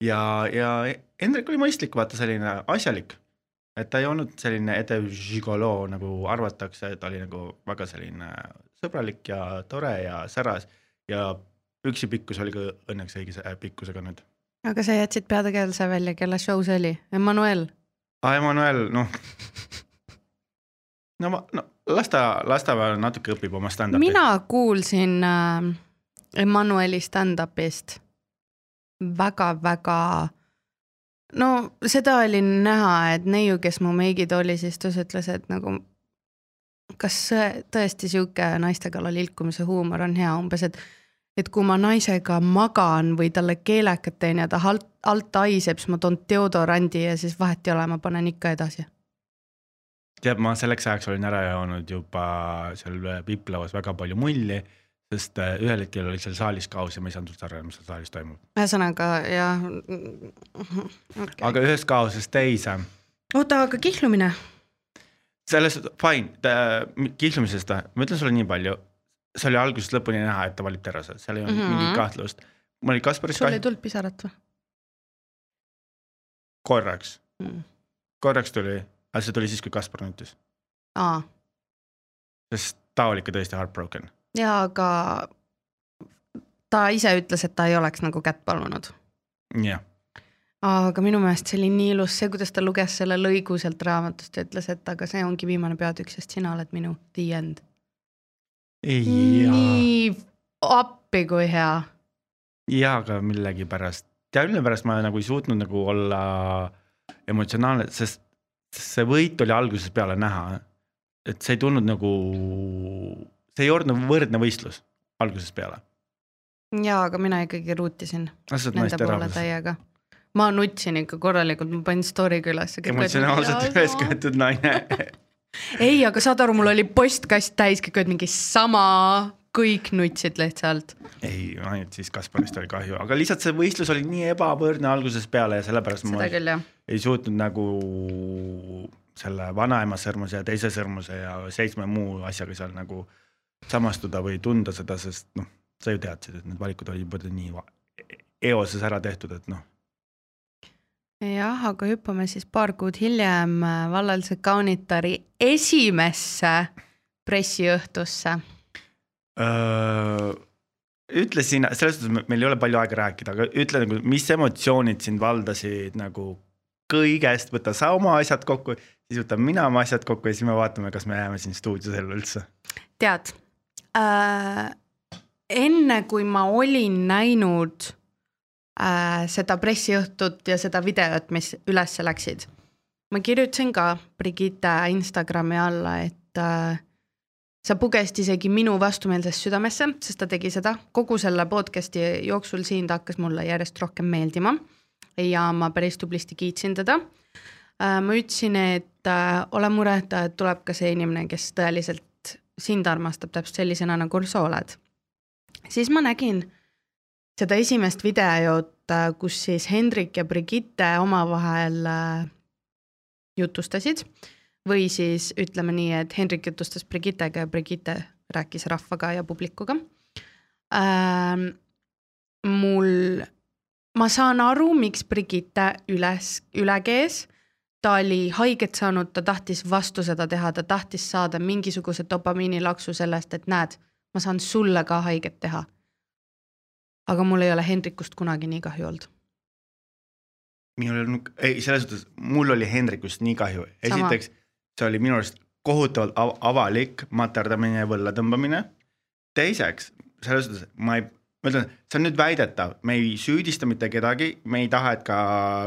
ja, ja Hendrik oli mõistlik, vaata selline asjalik. et ta ei olnud selline edev žigoloo nagu arvatakse, ta oli nagu väga selline sõbralik ja tore ja säras ja püksi pikkus oli ka õnneks õigese äh, pikkusega nüüd. Aga sa jätsid peategelase välja, kelle show see oli? Emmanuel. aa, Emmanuel, noh. no ma, no las ta, las ta natuke õpib oma stand-up'i. mina kuulsin äh, Emmanueli stand-up'ist väga-väga, no seda oli näha, et neiu, kes mu meigid oli, siis ta ütles, et nagu kas tõesti sihuke naiste kallal ilkumise huumor on hea, umbes, et et kui ma naisega magan või talle keelekat teen ja ta alt, alt haiseb, siis ma toon deodorandi ja siis vahet ei ole, ma panen ikka edasi. tead, ma selleks ajaks olin ära joonud juba seal Piplauas väga palju mulli, sest äh, ühel hetkel oli seal saalis kaos ja ma ei saanud üldse aru, mis seal saalis toimub. ühesõnaga jah okay.. aga ühest kaosest teise, oota, aga kihlumine? selles, fine, kihlumisest, ma ütlen sulle nii palju, see oli algusest lõpuni näha, et ta valib terase, seal ei olnud mm. -hmm. mingit kahtlust. mul oli Kasparist sul ei kahju, tulnud pisarat või korraks, mm.? korraks tuli, aga see tuli siis, kui Kaspar nutis, sest ta oli ikka tõesti heartbroken. ja aga ta ise ütles, et ta ei oleks nagu kätt palunud. jah, aga minu meelest see oli nii ilus, see, kuidas ta luges selle lõigu sealt raamatust ja ütles, et aga see ongi viimane peatükk, sest sina oled minu the end. Nii appi kui hea. ja aga millegipärast, tead mille pärast ma nagu ei suutnud nagu olla emotsionaalne, sest see võit oli algusest peale näha. et see ei tulnud nagu, see ei olnud nagu võrdne võistlus algusest peale. ja aga mina ikkagi ruutisin ausalt nende poole täiega. ma nutsin ikka korralikult, ma panin story'ga üles. emotsionaalselt üles köetud naine. ei, aga saad aru, mul oli postkast täis kõik olid mingi sama, kõik nutsid lihtsalt. ei, ainult siis Kasparist oli kahju, aga lihtsalt see võistlus oli nii ebavõrdne algusest peale ja sellepärast ma seda küll jah. ei suutnud nagu selle vanaema sõrmuse ja teise sõrmuse ja seitsme muu asjaga seal nagu samastuda või tunda seda, sest noh, sa ju teadsid, et need valikud olid juba nii eoses ära tehtud, et noh, jah, aga hüppame siis paar kuud hiljem äh, vallalise kaunitari esimesse pressiõhtusse. ütle sina, selles suhtes me- meil ei ole palju aega rääkida, aga ütle nagu, mis emotsioonid sind valdasid nagu kõigest, võta sa oma asjad kokku, siis võtan mina oma asjad kokku ja siis me vaatame, kas me jääme siin stuudios ellu üldse. tead äh,, enne kui ma olin näinud äh, seda pressiõhtut ja seda videot, mis üles läksid, ma kirjutasin ka Brigitte Instagrami alla, et äh, sa pugesid isegi minu vastumeelsesse südamesse, sest ta tegi seda kogu selle podcast'i jooksul siin ta hakkas mulle järjest rohkem meeldima ja ma päris tublisti kiitsin teda äh,. ma ütlesin, et äh, ole mureta, et tuleb ka see inimene, kes tõeliselt sind armastab täpselt sellisena, nagu sa oled. siis ma nägin seda esimest videot, kus siis Hendrik ja Brigitte omavahel äh, jutustasid või siis ütleme nii, et Hendrik jutustas Brigittega ja Brigitte rääkis rahvaga ja publikuga ähm,. mul, ma saan aru, miks Brigitte üles, üle kees ta oli haiget saanud, ta tahtis vastu seda teha, ta tahtis saada mingisuguse dopamiinilaksu sellest, et näed, ma saan sulle ka haiget teha. Aga mul ei ole Hendrikust kunagi nii kahju olnud. minul ei olnud, ei selles suhtes, mul oli Hendrikust nii kahju, Sama. esiteks see oli minu arust kohutavalt av avalik materdamine ja võlla tõmbamine. teiseks, selles suhtes ma ei, ma ütlen, see on nüüd väidetav, me ei süüdista mitte kedagi, me ei taha, et ka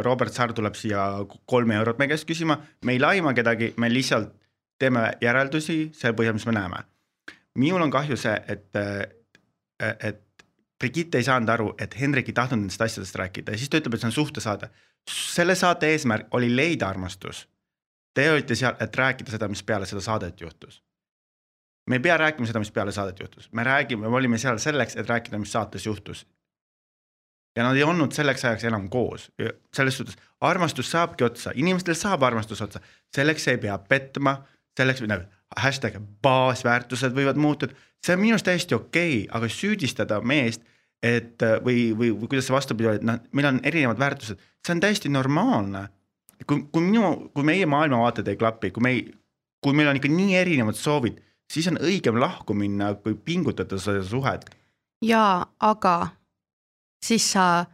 Robert Sarr tuleb siia kolme eurot meie käest küsima, me ei laima kedagi, me lihtsalt teeme järeldusi selle põhjal, mis me näeme. minul on kahju see, et, et Brigitte ei saanud aru, et Hendrik ei tahtnud nendest asjadest rääkida ja siis ta ütleb, et see on suhtesaade. selle saate eesmärk oli leida armastus. Te olite seal, et rääkida seda, mis peale seda saadet juhtus. me ei pea rääkima seda, mis peale saadet juhtus, me räägime, me olime seal selleks, et rääkida, mis saates juhtus. ja nad ei olnud selleks ajaks enam koos, selles suhtes armastus saabki otsa, inimestel saab armastus otsa, selleks ei pea petma, selleks hashtag baasväärtused võivad muutuda, see on minu arust täiesti okei okay,, aga süüdistada meest, et või, või, või kuidas see vastupidi oli, et noh, meil on erinevad väärtused, see on täiesti normaalne. kui, kui minu, kui meie maailmavaated ei klapi, kui me ei, kui meil on ikka nii erinevad soovid, siis on õigem lahku minna, kui pingutada seda suhet. jaa, aga siis sa,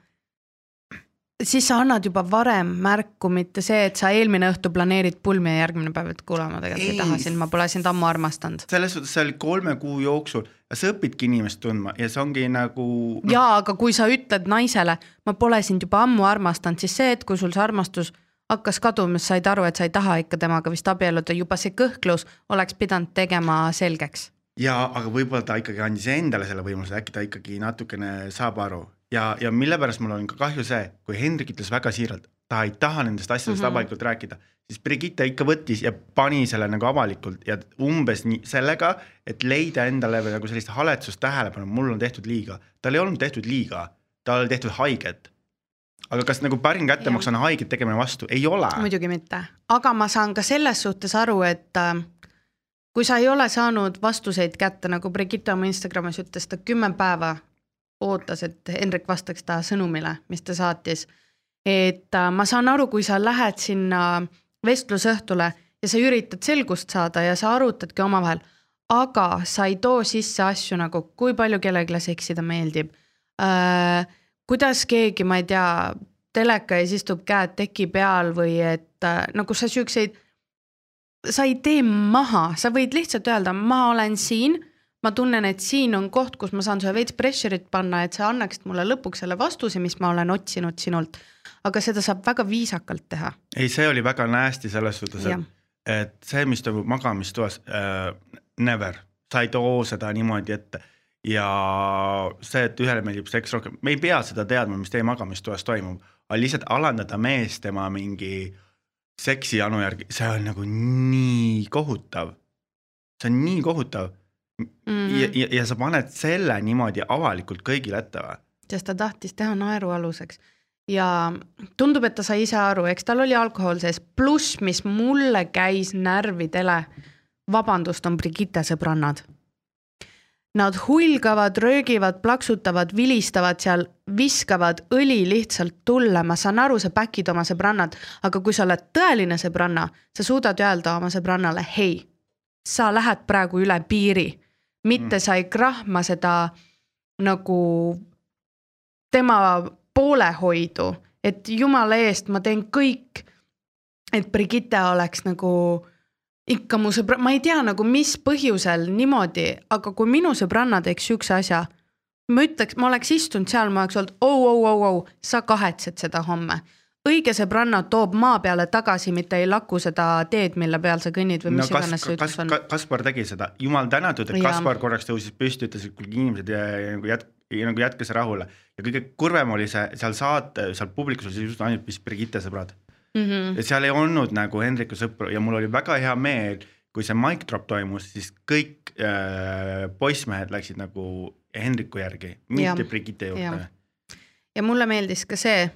siis sa annad juba varem märku, mitte see, et sa eelmine õhtu planeerid pulmi ja järgmine päev, et kuule, ma tegelikult ei, Ei, taha sind, ma pole sind ammu armastanud. selles suhtes see oli kolme kuu jooksul ja sa õpidki inimest tundma ja see ongi nagu. jaa, aga kui sa ütled naisele, ma pole sind juba ammu armastanud, siis see hetk, kui sul see armastus hakkas kaduma, siis said aru, et sa ei taha ikka temaga vist abielluda, juba see kõhklus oleks pidanud tegema selgeks. ja aga võib-olla ta ikkagi andis endale selle võimaluse, äkki ta ikkagi natukene saab aru ja, ja mille pärast mul on ka kahju see, kui Hendrik ütles väga siiralt, ta ei taha nendest asjadest mm. -hmm. avalikult rääkida, siis Brigitte ikka võttis ja pani selle nagu avalikult ja umbes nii sellega, et leida endale või nagu sellist haletsust tähelepanu, mul on tehtud liiga, tal ei olnud tehtud liiga, tal oli tehtud haiget. aga kas nagu parim kättemaks on haiget tegemine vastu, ei ole. muidugi mitte, aga ma saan ka selles suhtes aru, et äh, kui sa ei ole saanud vastuseid kätte, nagu Brigitte oma Instagramis ütles, ta kümme päeva ootas, et Hendrik vastaks ta sõnumile, mis ta saatis. et äh, ma saan aru, kui sa lähed sinna vestlusõhtule ja sa üritad selgust saada ja sa arutadki omavahel, aga sa ei too sisse asju nagu, kui palju kellelegi seksida meeldib äh,. kuidas keegi, ma ei tea, teleka ees istub käed teki peal või et äh, nagu sa siukseid, sa ei tee maha, sa võid lihtsalt öelda, ma olen siin, ma tunnen, et siin on koht, kus ma saan sulle veits pressure'it panna, et sa annaksid mulle lõpuks selle vastuse, mis ma olen otsinud sinult. aga seda saab väga viisakalt teha. ei, see oli väga nasty selles suhtes, et, et see, mis toimub magamistoas äh,, never, sa ei too seda niimoodi ette ja see, et ühele meeldib seks rohkem, me ei pea seda teadma, mis teie magamistoas toimub, aga lihtsalt alandada mees tema mingi seksijanu järgi, see on nagu nii kohutav. see on nii kohutav mm Mhm. -hmm. ja, ja, ja sa paned selle niimoodi avalikult kõigile ette või? sest ta tahtis teha naerualuseks ja tundub, et ta sai ise aru, eks tal oli alkohol sees, pluss, mis mulle käis närvidele. vabandust, on Brigitte sõbrannad. Nad hulgavad, röögivad, plaksutavad, vilistavad seal, viskavad õli lihtsalt tulle, ma saan aru, sa back'id oma sõbrannad, aga kui sa oled tõeline sõbranna, sa suudad öelda oma sõbrannale, hei, sa lähed praegu üle piiri, mitte sa ei krahma seda nagu tema poolehoidu, et jumala eest ma teen kõik, et Brigitte oleks nagu ikka mu sõbra, ma ei tea nagu mis põhjusel niimoodi, aga kui minu sõbranna teeks siukse asja, ma ütleks, ma oleks istunud seal, ma oleks olnud oh, oh, oh, oh, sa kahetsed seda homme. Õige sõbranna toob maa peale tagasi, mitte ei laku seda teed, mille peal sa kõnnid või no mis kas iganes, see ütlus on. Kaspar tegi seda, jumal tänatud, et Jaa. Kaspar korraks tõusis püsti, ütles, et kuulge inimesed ja, ja nagu jät-, nagu jätke see rahule ja kõige kurvem oli see seal saate, seal publikus oli just ainult vist Brigitte sõbrad Mm -hmm. ja seal ei olnud nagu Hendriku sõpru ja mul oli väga hea meel, kui see mic drop toimus, siis kõik äh, poissmehed läksid nagu Hendriku järgi, mitte. Brigitte juurde ja mulle meeldis ka see,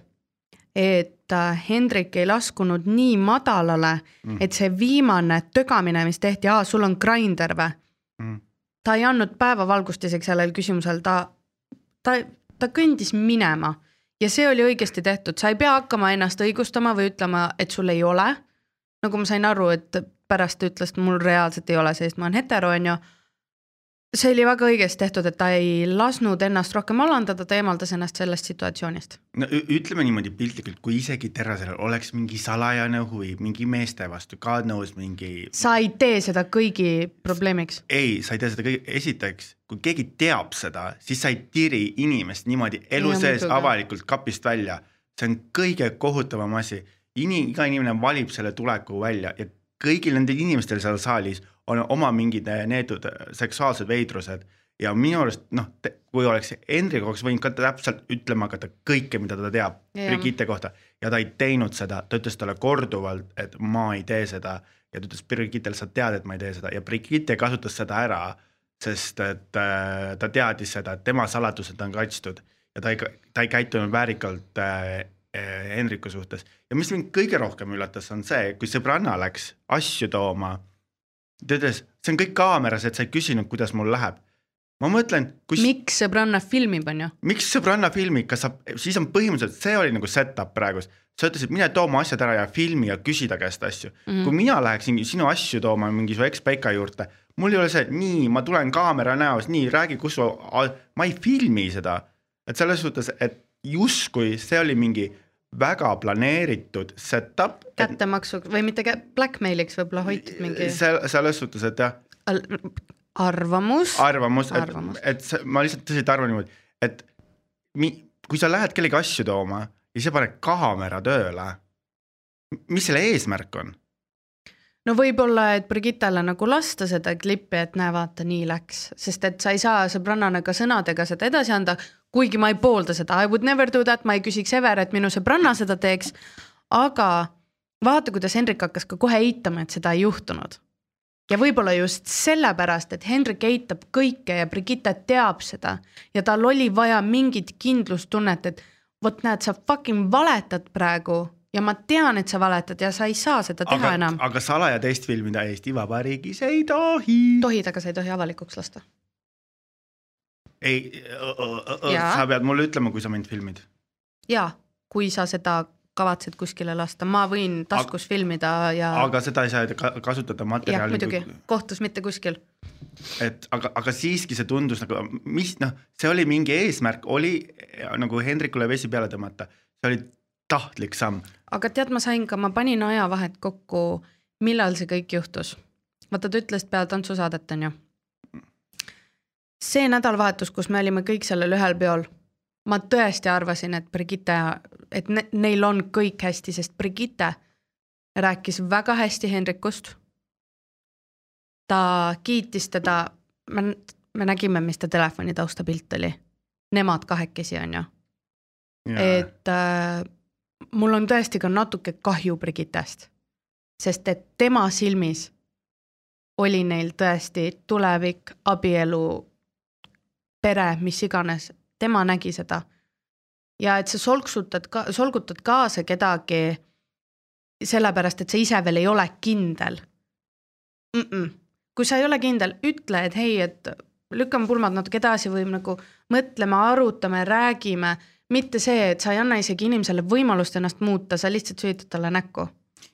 et äh, Hendrik ei laskunud nii madalale mm., et see viimane tögamine, mis tehti, aa, sul on grinder või Mm. ta ei andnud päevavalgust isegi sellel küsimusel, ta, ta, ta kõndis minema ja see oli õigesti tehtud, sa ei pea hakkama ennast õigustama või ütlema, et sul ei ole. nagu ma sain aru, et pärast ütles, et mul reaalselt ei ole, sest ma olen hetero, onju. See oli väga õigesti tehtud, et ta ei lasknud ennast rohkem alandada, ta eemaldas ennast sellest situatsioonist. no ütleme niimoodi piltlikult, kui isegi Terrasel oleks mingi salajane huvi mingi meeste vastu, God knows mingi sa ei tee seda kõigi probleemiks. ei, sa ei tee seda kõige, esiteks, kui keegi teab seda, siis sa ei tiri inimest niimoodi elu Jaa, sees muidugi. avalikult kapist välja. see on kõige kohutavam asi, Ini-, iga inimene valib selle tuleku välja ja kõigil nendel inimestel seal saalis on oma mingid needud seksuaalsed veidrused. Ja minu arust noh, kui oleks Hendrik oleks võinud ka täpselt ütlema hakata kõike, mida ta teab. Brigitte kohta. Ja ta ei teinud seda, ta ütles talle korduvalt, et ma ei tee seda. Ja ta ütles Brigittele, sa tead, et ma ei tee seda. Ja Brigitte kasutas seda ära, sest et äh, ta teadis seda, et tema saladused on kaitstud. Ja ta ei, ta ei käitunud väärikalt äh, äh, Hendriku suhtes. Ja mis mind kõige rohkem üllatas, on see, kui sõbranna läks asju tooma. Ta ütles, see on kõik kaameras, et sa ei küsinud, kuidas mul läheb. ma mõtlen, kus, miks sõbranna filmib, onju. miks sõbranna filmi, kas sa, siis on põhimõtteliselt, see oli nagu set-up praegu. sa ütlesid, mine too oma asjad ära ja filmi ja küsi ta käest asju mm. -hmm. kui mina läheksin sinu asju tooma mingi su ekspeika juurde, mul ei ole see, nii, ma tulen kaamera näos, nii räägi, kus su, ma ei filmi seda. et selles suhtes, et justkui see oli mingi väga planeeritud setup. kättemaksu või mitte kä-, blackmailiks võib-olla hoitud mingi. see, selles suhtes, et jah. arvamus. arvamus, et, et ma lihtsalt tõsiselt arvan niimoodi, et mi, kui sa lähed kellegi asju tooma ja sa paned kaamera tööle, mis selle eesmärk on? no võib-olla, et Brigittale nagu lasta seda klippi, et näe, vaata, nii läks, sest et sa ei saa sõbrannana ka sõnadega seda edasi anda, kuigi ma ei poolda seda, I would never do that, ma ei küsiks ever, et minu sõbranna seda teeks. aga vaata, kuidas Hendrik hakkas ka kohe eitama, et seda ei juhtunud. ja võib-olla just sellepärast, et Hendrik eitab kõike ja Brigitte teab seda ja tal oli vaja mingit kindlustunnet, et vot näed, sa fucking valetad praegu ja ma tean, et sa valetad ja sa ei saa seda teha aga, enam. aga salaja teist filmida Eesti Vabariigis ei tohi. tohid, aga sa ei tohi avalikuks lasta. Ei, sa pead mulle ütlema, kui sa mind filmid. ja, kui sa seda kavatsed kuskile lasta, ma võin taskus aga, filmida ja. aga seda ei saa kasutada materjali. muidugi kui..., kohtus mitte kuskil. et aga, aga siiski see tundus nagu, mis noh, see oli mingi eesmärk, oli nagu Hendrikule vesi peale tõmmata, see oli tahtlik samm. aga tead, ma sain ka, ma panin ajavahet kokku, millal see kõik juhtus. vaata, ta ütles peale tantsusaadet, on ju. See nädalavahetus, kus me olime kõik sellel ühel peol, ma tõesti arvasin, et Brigitte, et ne, neil on kõik hästi, sest Brigitte rääkis väga hästi Hendrikust. ta kiitis teda, me, me nägime, mis ta telefoni taustapilt oli. Nemad kahekesi, on ju. et äh, mul on tõesti ka natuke kahju Brigittest, sest et tema silmis oli neil tõesti tulevik, abielu, pere, mis iganes, tema nägi seda. ja et sa solksutad ka, solgutad kaasa kedagi sellepärast, et sa ise veel ei ole kindel mm. -mm. kui sa ei ole kindel, ütle, et hei, et lükkame pulmad natuke edasi või nagu mõtleme, arutame, räägime mitte see, et sa ei anna isegi inimesele võimalust ennast muuta, sa lihtsalt süütad talle näkku.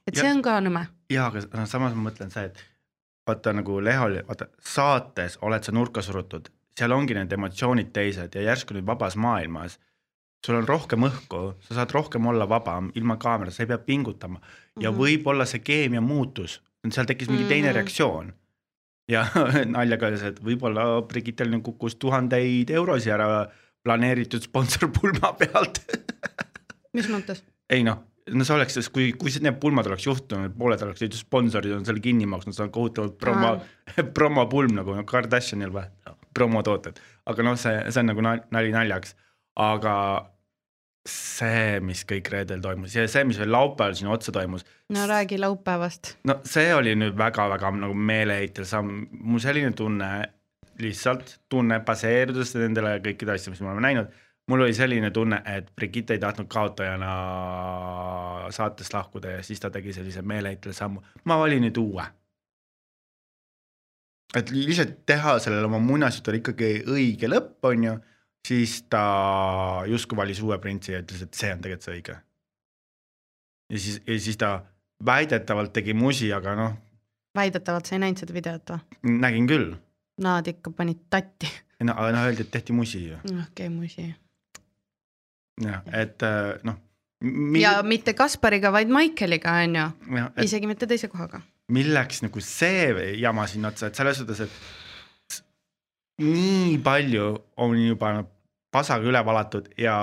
et ja, see on ka nõme. ja, aga noh, samas ma mõtlen see, et vaata nagu Lehol, vaata saates oled sa nurka surutud, seal ongi need emotsioonid teised ja järsku nüüd vabas maailmas sul on rohkem õhku, sa saad rohkem olla vabam ilma kaamerata, sa ei pea pingutama ja mm -hmm. võib-olla see keemia muutus, seal tekkis mingi mm -hmm. teine mhm. reaktsioon. ja naljaga see, et võib-olla Brigittel kukkus tuhandeid eurosid ära planeeritud sponsorpulma pealt mis mõttes? ei noh, no see oleks siis, kui, kui need pulmad oleks juhtunud, pooled oleks liidu sponsorid on selle kinni maksnud, see on kohutavalt promo, promopulm nagu Kardashianil või, promotooted. aga noh, see, see on nagu nali naljaks, aga see, mis kõik reedel toimus ja see, mis veel laupäeval siin otsa toimus. no räägi laupäevast. no see oli nüüd väga-väga nagu meeleheitel samm, mul selline tunne lihtsalt tunne, baseerudes nendele kõikide asjadele, mis me oleme näinud, mul oli selline tunne, et Brigitte ei tahtnud kaotajana saatest lahkuda ja siis ta tegi sellise meeleheitel sammu, ma valin nüüd uue. Et lihtsalt teha sellele oma muinasjutule ikkagi õige lõpp, on ju, siis ta justkui valis uue printsi ja ütles, et see on tegelikult see õige. ja siis, ja siis ta väidetavalt tegi musi, aga noh. väidetavalt, sa ei näinud seda videot või? nägin küll Nad ikka panid tatti. no aga noh, öeldi, et tehti musi ju. okei okay,, musi. jah, et äh, noh mil.... ja mitte Kaspariga, vaid Maikeliga on ju, isegi mitte teise kohaga. Milleks nagu see jama sinna otsa, et selles suhtes, et nii palju on juba pasaga üle valatud ja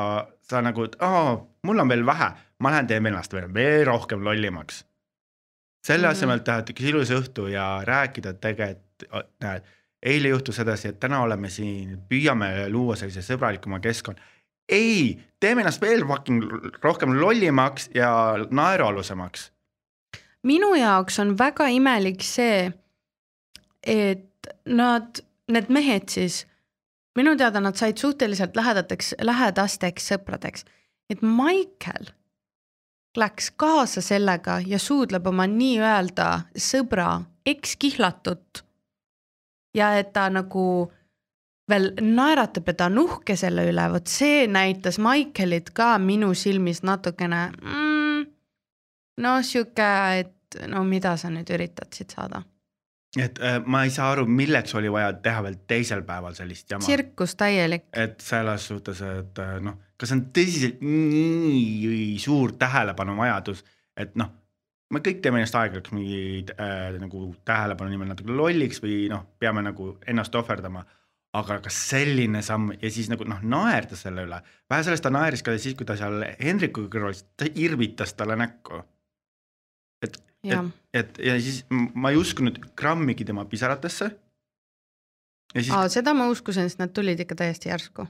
sa nagu, et aa, mul on veel vähe, ma lähen teen ennast veel, veel rohkem lollimaks. selle mm -hmm. asemel teha ikka ilus õhtu ja rääkida tegelikult, näed eile juhtus sedasi, et täna oleme siin, püüame luua sellise sõbralikuma keskkonna. ei, teeme ennast veel fucking rohkem lollimaks ja naerualusemaks. Minu jaoks on väga imelik see, et nad, need mehed siis, minu teada nad said suhteliselt lähedateks, lähedasteks sõpradeks, et Michael läks kaasa sellega ja suudleb oma nii-öelda sõbra ekskihlatut ja et ta nagu veel naeratab ja ta on uhke selle üle, vot see näitas Michaelit ka minu silmis natukene mm, no sihuke, et no mida sa nüüd üritad siit saada. et äh, ma ei saa aru, milleks oli vaja teha veel teisel päeval sellist jama. tsirkus täielik. et selles suhtes, et äh, noh, kas on tõsiselt nii suur tähelepanuvajadus, et noh, me kõik teeme ennast aeg-ajalt mingi äh, nagu tähelepanu nimel natuke lolliks või noh, peame nagu ennast ohverdama aga kas selline samm ja siis nagu noh, naerda selle üle, vähe sellest ta naeris ka siis, kui ta seal Hendriku kõrval, ta irvitas talle näkku. Et, et, et ja siis ma ei uskunud grammigi tema pisaratesse. Siis... Aa, seda ma uskusin, sest nad tulid ikka täiesti järsku.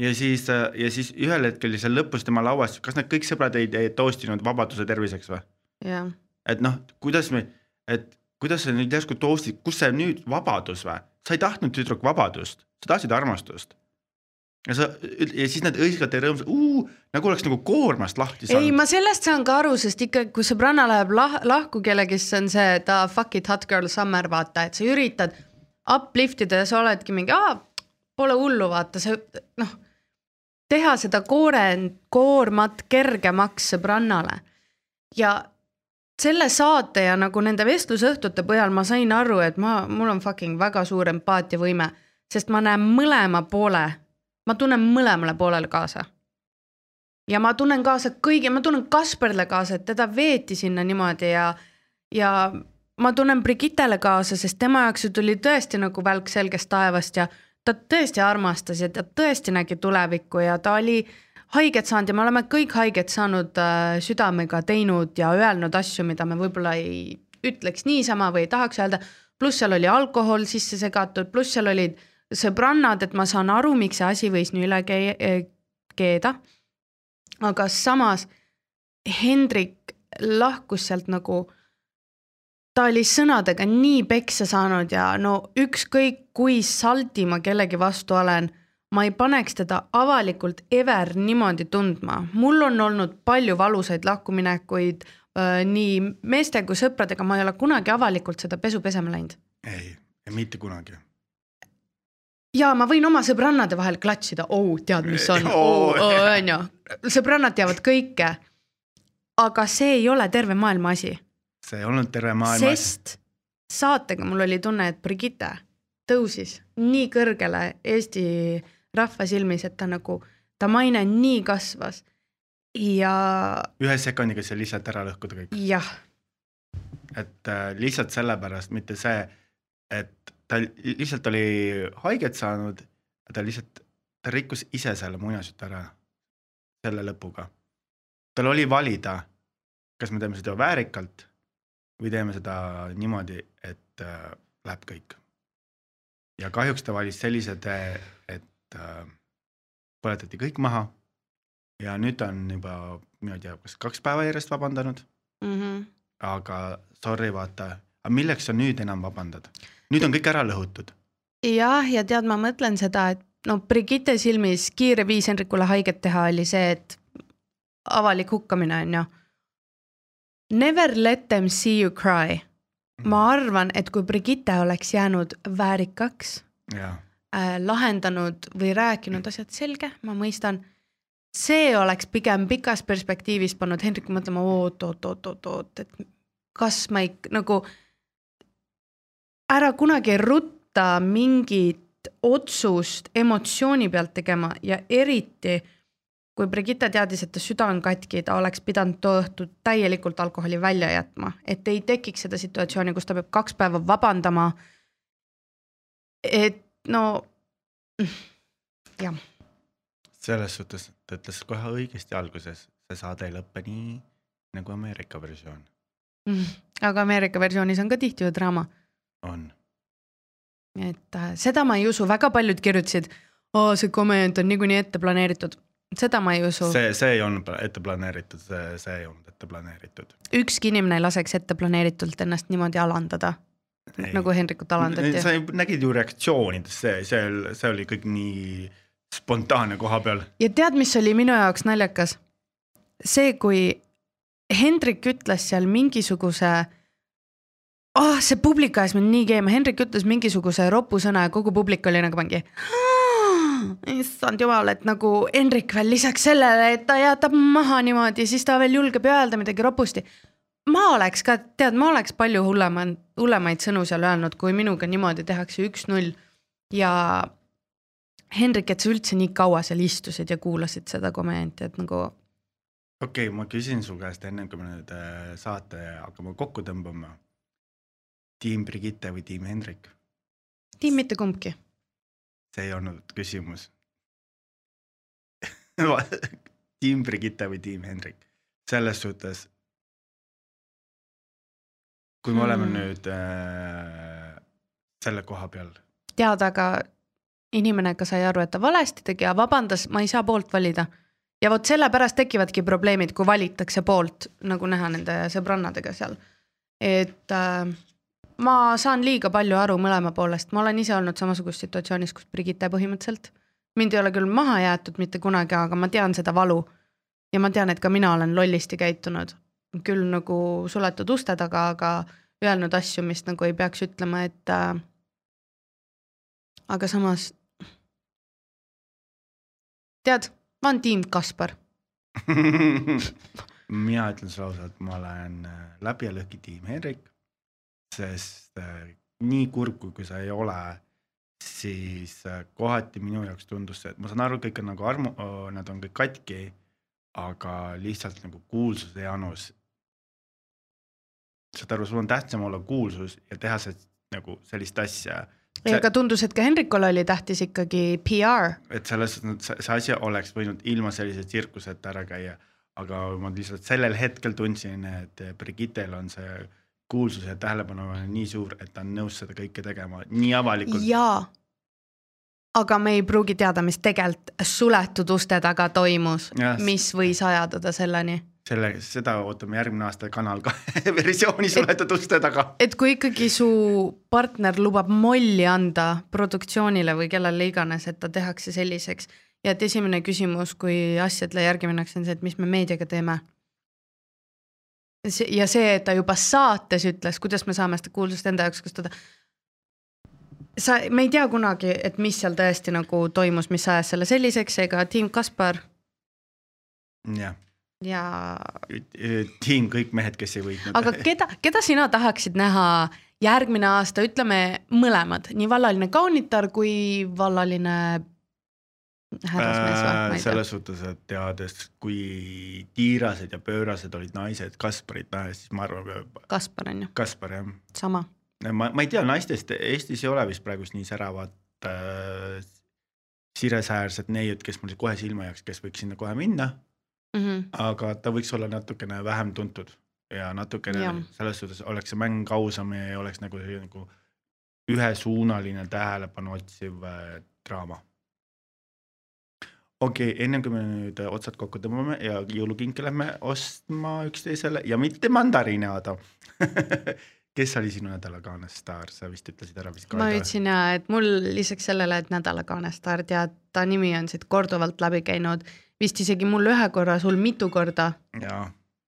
ja siis, ja siis ühel hetkel seal lõpus tema lauas, kas need kõik sõbrad ei, ei toostinud vabaduse terviseks või? et noh, kuidas me, et kuidas sa nüüd järsku toostid, kus see nüüd vabadus või? sa ei tahtnud tüdruk vabadust, sa tahtsid armastust. Ja sa ja siis nad hõiskavad teile rõõmsalt, nagu oleks nagu koormast lahti saanud. ei, ma sellest saan ka aru, sest ikka, kui sõbranna läheb lah lahku kellegi, siis on see ta fuck it hot girl summer vaata, et sa üritad uplift ida ja sa oledki mingi, aa, pole hullu, vaata see noh, teha seda koore, koormat kergemaks sõbrannale ja selle saate ja nagu nende vestlusõhtute põhjal ma sain aru, et ma, mul on fucking väga suur empaatiavõime, sest ma näen mõlema poole, ma tunnen mõlemale poolele kaasa. ja ma tunnen kaasa kõigi, ma tunnen Kasperile kaasa, et teda veeti sinna niimoodi ja, ja ma tunnen Brigittele kaasa, sest tema jaoks ju tuli tõesti nagu välk selgest taevast ja ta tõesti armastas ja ta tõesti nägi tulevikku ja ta oli haiget saanud ja me oleme kõik haiget saanud äh, südamega teinud ja öelnud asju, mida me võib-olla ei ütleks niisama või ei tahaks öelda. pluss seal oli alkohol sisse segatud, pluss seal olid sõbrannad, et ma saan aru, miks see asi võis nii üle ke keeda. aga samas Hendrik lahkus sealt nagu, ta oli sõnadega nii peksa saanud ja no ükskõik kui saldi ma kellegi vastu olen ma ei paneks teda avalikult ever niimoodi tundma, mul on olnud palju valusaid lahkuminekuid äh, nii meeste kui sõpradega, ma ei ole kunagi avalikult seda pesu pesema läinud. ei, mitte kunagi. Ja ma võin oma sõbrannade vahel klatšida, oh tead, mis on, onju, sõbrannad teavad kõike. aga see ei ole terve maailma asi. see ei olnud terve maailma asi. sest saatega mul oli tunne, et Brigitte tõusis nii kõrgele Eesti rahva silmis, et ta nagu, ta maine nii kasvas ja. ühe sekundiga sai lihtsalt ära lõhkuda kõik. jah. et äh, lihtsalt sellepärast, mitte see, et ta lihtsalt oli haiget saanud, ta lihtsalt, ta rikkus ise selle muinasjutu ära, selle lõpuga. tal oli valida, kas me teeme seda väärikalt või teeme seda niimoodi, et äh, läheb kõik. ja kahjuks ta valis sellise tee, et äh, põletati kõik maha. ja nüüd ta on juba, mina ei tea, kas kaks päeva järjest vabandanud mm. -hmm. aga sorry, vaata, aga milleks sa nüüd enam vabandad? Nüüd on kõik ära lõhutud. jah, ja tead, ma mõtlen seda, et no Brigitte silmis kiire viis Henrikule haiget teha oli see, et avalik hukkamine on ju. Never let them see you cry. ma mhm. arvan, et kui Brigitte oleks jäänud väärikaks ja äh, lahendanud või rääkinud asjad, selge, ma mõistan. see oleks pigem pikas perspektiivis pannud Hendriku mõtlema oot, oot, oot, oot, oot, et kas ma ikka nagu ära kunagi rutta mingit otsust emotsiooni pealt tegema ja eriti kui Brigitte teadis, et ta süda on katki, ta oleks pidanud too õhtu täielikult alkoholi välja jätma, et ei tekiks seda situatsiooni, kus ta peab kaks päeva vabandama. et no jah. selles suhtes ta ütles kohe õigesti alguses, see saade ei lõpe nii nagu Ameerika versioon mm,. aga Ameerika versioonis on ka tihti ju draama. On. et äh, seda ma ei usu, väga paljud kirjutasid, see komment on niikuinii ette planeeritud, seda ma ei usu. see, see ei olnud ette planeeritud, see, see ei olnud ette planeeritud. ükski inimene ei laseks ette planeeritult ennast niimoodi alandada Ei. nagu Hendrikut alandati. sa nägid ju reaktsioonidest, see, see, see oli kõik nii spontaanne koha peal. ja tead, mis oli minu jaoks naljakas? see, kui Hendrik ütles seal mingisuguse ah oh,, see publik ajas mind nii keema, Hendrik ütles mingisuguse ropusõna ja kogu publik oli nagu mingi issand jumal, et nagu Hendrik veel lisaks sellele, et ta jätab maha niimoodi, siis ta veel julgeb öelda midagi ropusti. Ma oleks ka, tead, ma oleks palju hullema, hullemaid sõnu seal öelnud, kui minuga niimoodi tehakse üks-null. Ja Hendrik, et sa üldse nii kaua seal istusid ja kuulasid seda komöödiat, et nagu okei okay,, ma küsin su käest enne, kui me nüüd äh, saate hakkame kokku tõmbama. Tiim Brigitte või tiim Hendrik? tiim mitte kumbki. see ei olnud küsimus. tiim Brigitte või tiim Hendrik, selles suhtes. kui me hmm. oleme Hmm. nüüd äh, selle koha peal, tead, aga inimene ikka sai aru, et ta valesti tegi ja vabandas, ma ei saa poolt valida. ja vot sellepärast tekivadki probleemid, kui valitakse poolt, nagu näha nende sõbrannadega seal. et äh, ma saan liiga palju aru mõlema poolest, ma olen ise olnud samasuguses situatsioonis, kus Brigitte põhimõtteliselt. mind ei ole küll maha jäetud mitte kunagi, aga ma tean seda valu. ja ma tean, et ka mina olen lollisti käitunud, küll nagu suletud uste taga, aga öelnud asju, mis nagu ei peaks ütlema, et äh, aga samas tead, ma olen tiim Kaspar, mina ütlen sulle ausalt, ma olen äh, läbi ja lõhki tiim Hendrik, sest äh, nii kurb kui, sa ei ole, siis äh, kohati minu jaoks tundus see, et ma saan aru, kõik on nagu armu, nad on kõik katki, aga lihtsalt nagu kuulsuse janus. saad aru, sul on tähtsam olla kuulsus ja teha see nagu sellist asja ei aga tundus, et ka Henrikule oli tähtis ikkagi PR, et selles suhtes see, see asi oleks võinud ilma sellise tsirkuseta ära käia, aga ma lihtsalt sellel hetkel tundsin, et Brigittel on see kuulsus ja tähelepanu on nii suur, et ta on nõus seda kõike tegema nii avalikult. jaa. aga me ei pruugi teada, mis tegelikult suletud uste taga toimus mis võis ajada selleni. selle, seda ootame järgmine aasta Kanal kahe versiooni suletud uste taga. et kui ikkagi su partner lubab molli anda produktsioonile või kellele iganes, et ta tehakse selliseks ja et esimene küsimus, kui asjadele järgi minnakse, on see, et mis me meediaga teeme. Ja see, et ta juba saates ütles, kuidas me saame seda kuulsust enda jaoks kasutada. sa, me ei tea kunagi, et mis seal tõesti nagu toimus, mis ajas selle selliseks, ega tiim Kaspar jah, ja tiim kõik mehed, kes ei võitnud. aga keda, keda sina tahaksid näha järgmine aasta, ütleme mõlemad, nii vallaline kaunitar kui vallaline härrasmees või, ma ei tea. Äh, selles suhtes, et teades, kui tiirased ja pöörased olid naised Kasparit nähes, siis ma arvan, Kaspar on ju, Kaspar jah sama. ma, ma ei tea, naistest Eestis ei ole vist praegust nii säravat äh, siresäärsed neiud, kes mul kohe silma jääks, kes võiks sinna kohe minna, Mm -hmm. aga ta võiks olla natukene vähem tuntud ja natukene Jah. selles suhtes oleks see mäng ausam ja ei oleks nagu nagu ühesuunaline tähelepanu otsiv äh, draama. Okei okay,, enne kui me nüüd otsad kokku tõmbame ja jõulukinke lähme ostma üksteisele ja mitte mandariine, Aado kes oli sinu nädala kaanestaar, sa vist ütlesid ära vist. ma ütlesin ja, et mul lisaks sellele, et nädala kaanestaar tead, ta nimi on siit korduvalt läbi käinud, vist isegi mul ühe korra, sul mitu korda,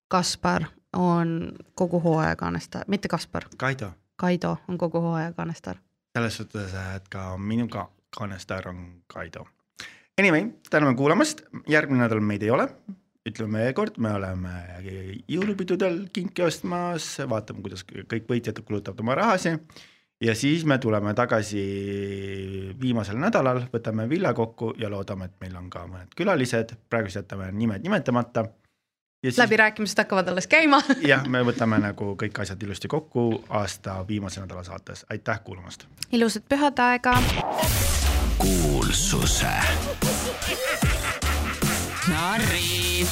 Kaspar on kogu hooaja kaanestaar, mitte Kaspar, Kaido, Kaido on kogu hooaja kaanestaar. selles suhtes, et ka minu ka kaanestaar on Kaido. Anyway, täname kuulamast, järgmine nädal meid ei ole, ütleme veel kord, me oleme jõulupidudel kinki ostmas, vaatame, kuidas kõik võitjad kulutavad oma rahasi ja siis me tuleme tagasi viimasel nädalal, võtame villa kokku ja loodame, et meil on ka mõned külalised, praegu jätame nimed nimetamata. läbirääkimised hakkavad alles käima. jah, me võtame nagu kõik asjad ilusti kokku aasta viimase nädala saates, aitäh kuulamast. ilusat pühadeaega. Kuulsuse. Narrid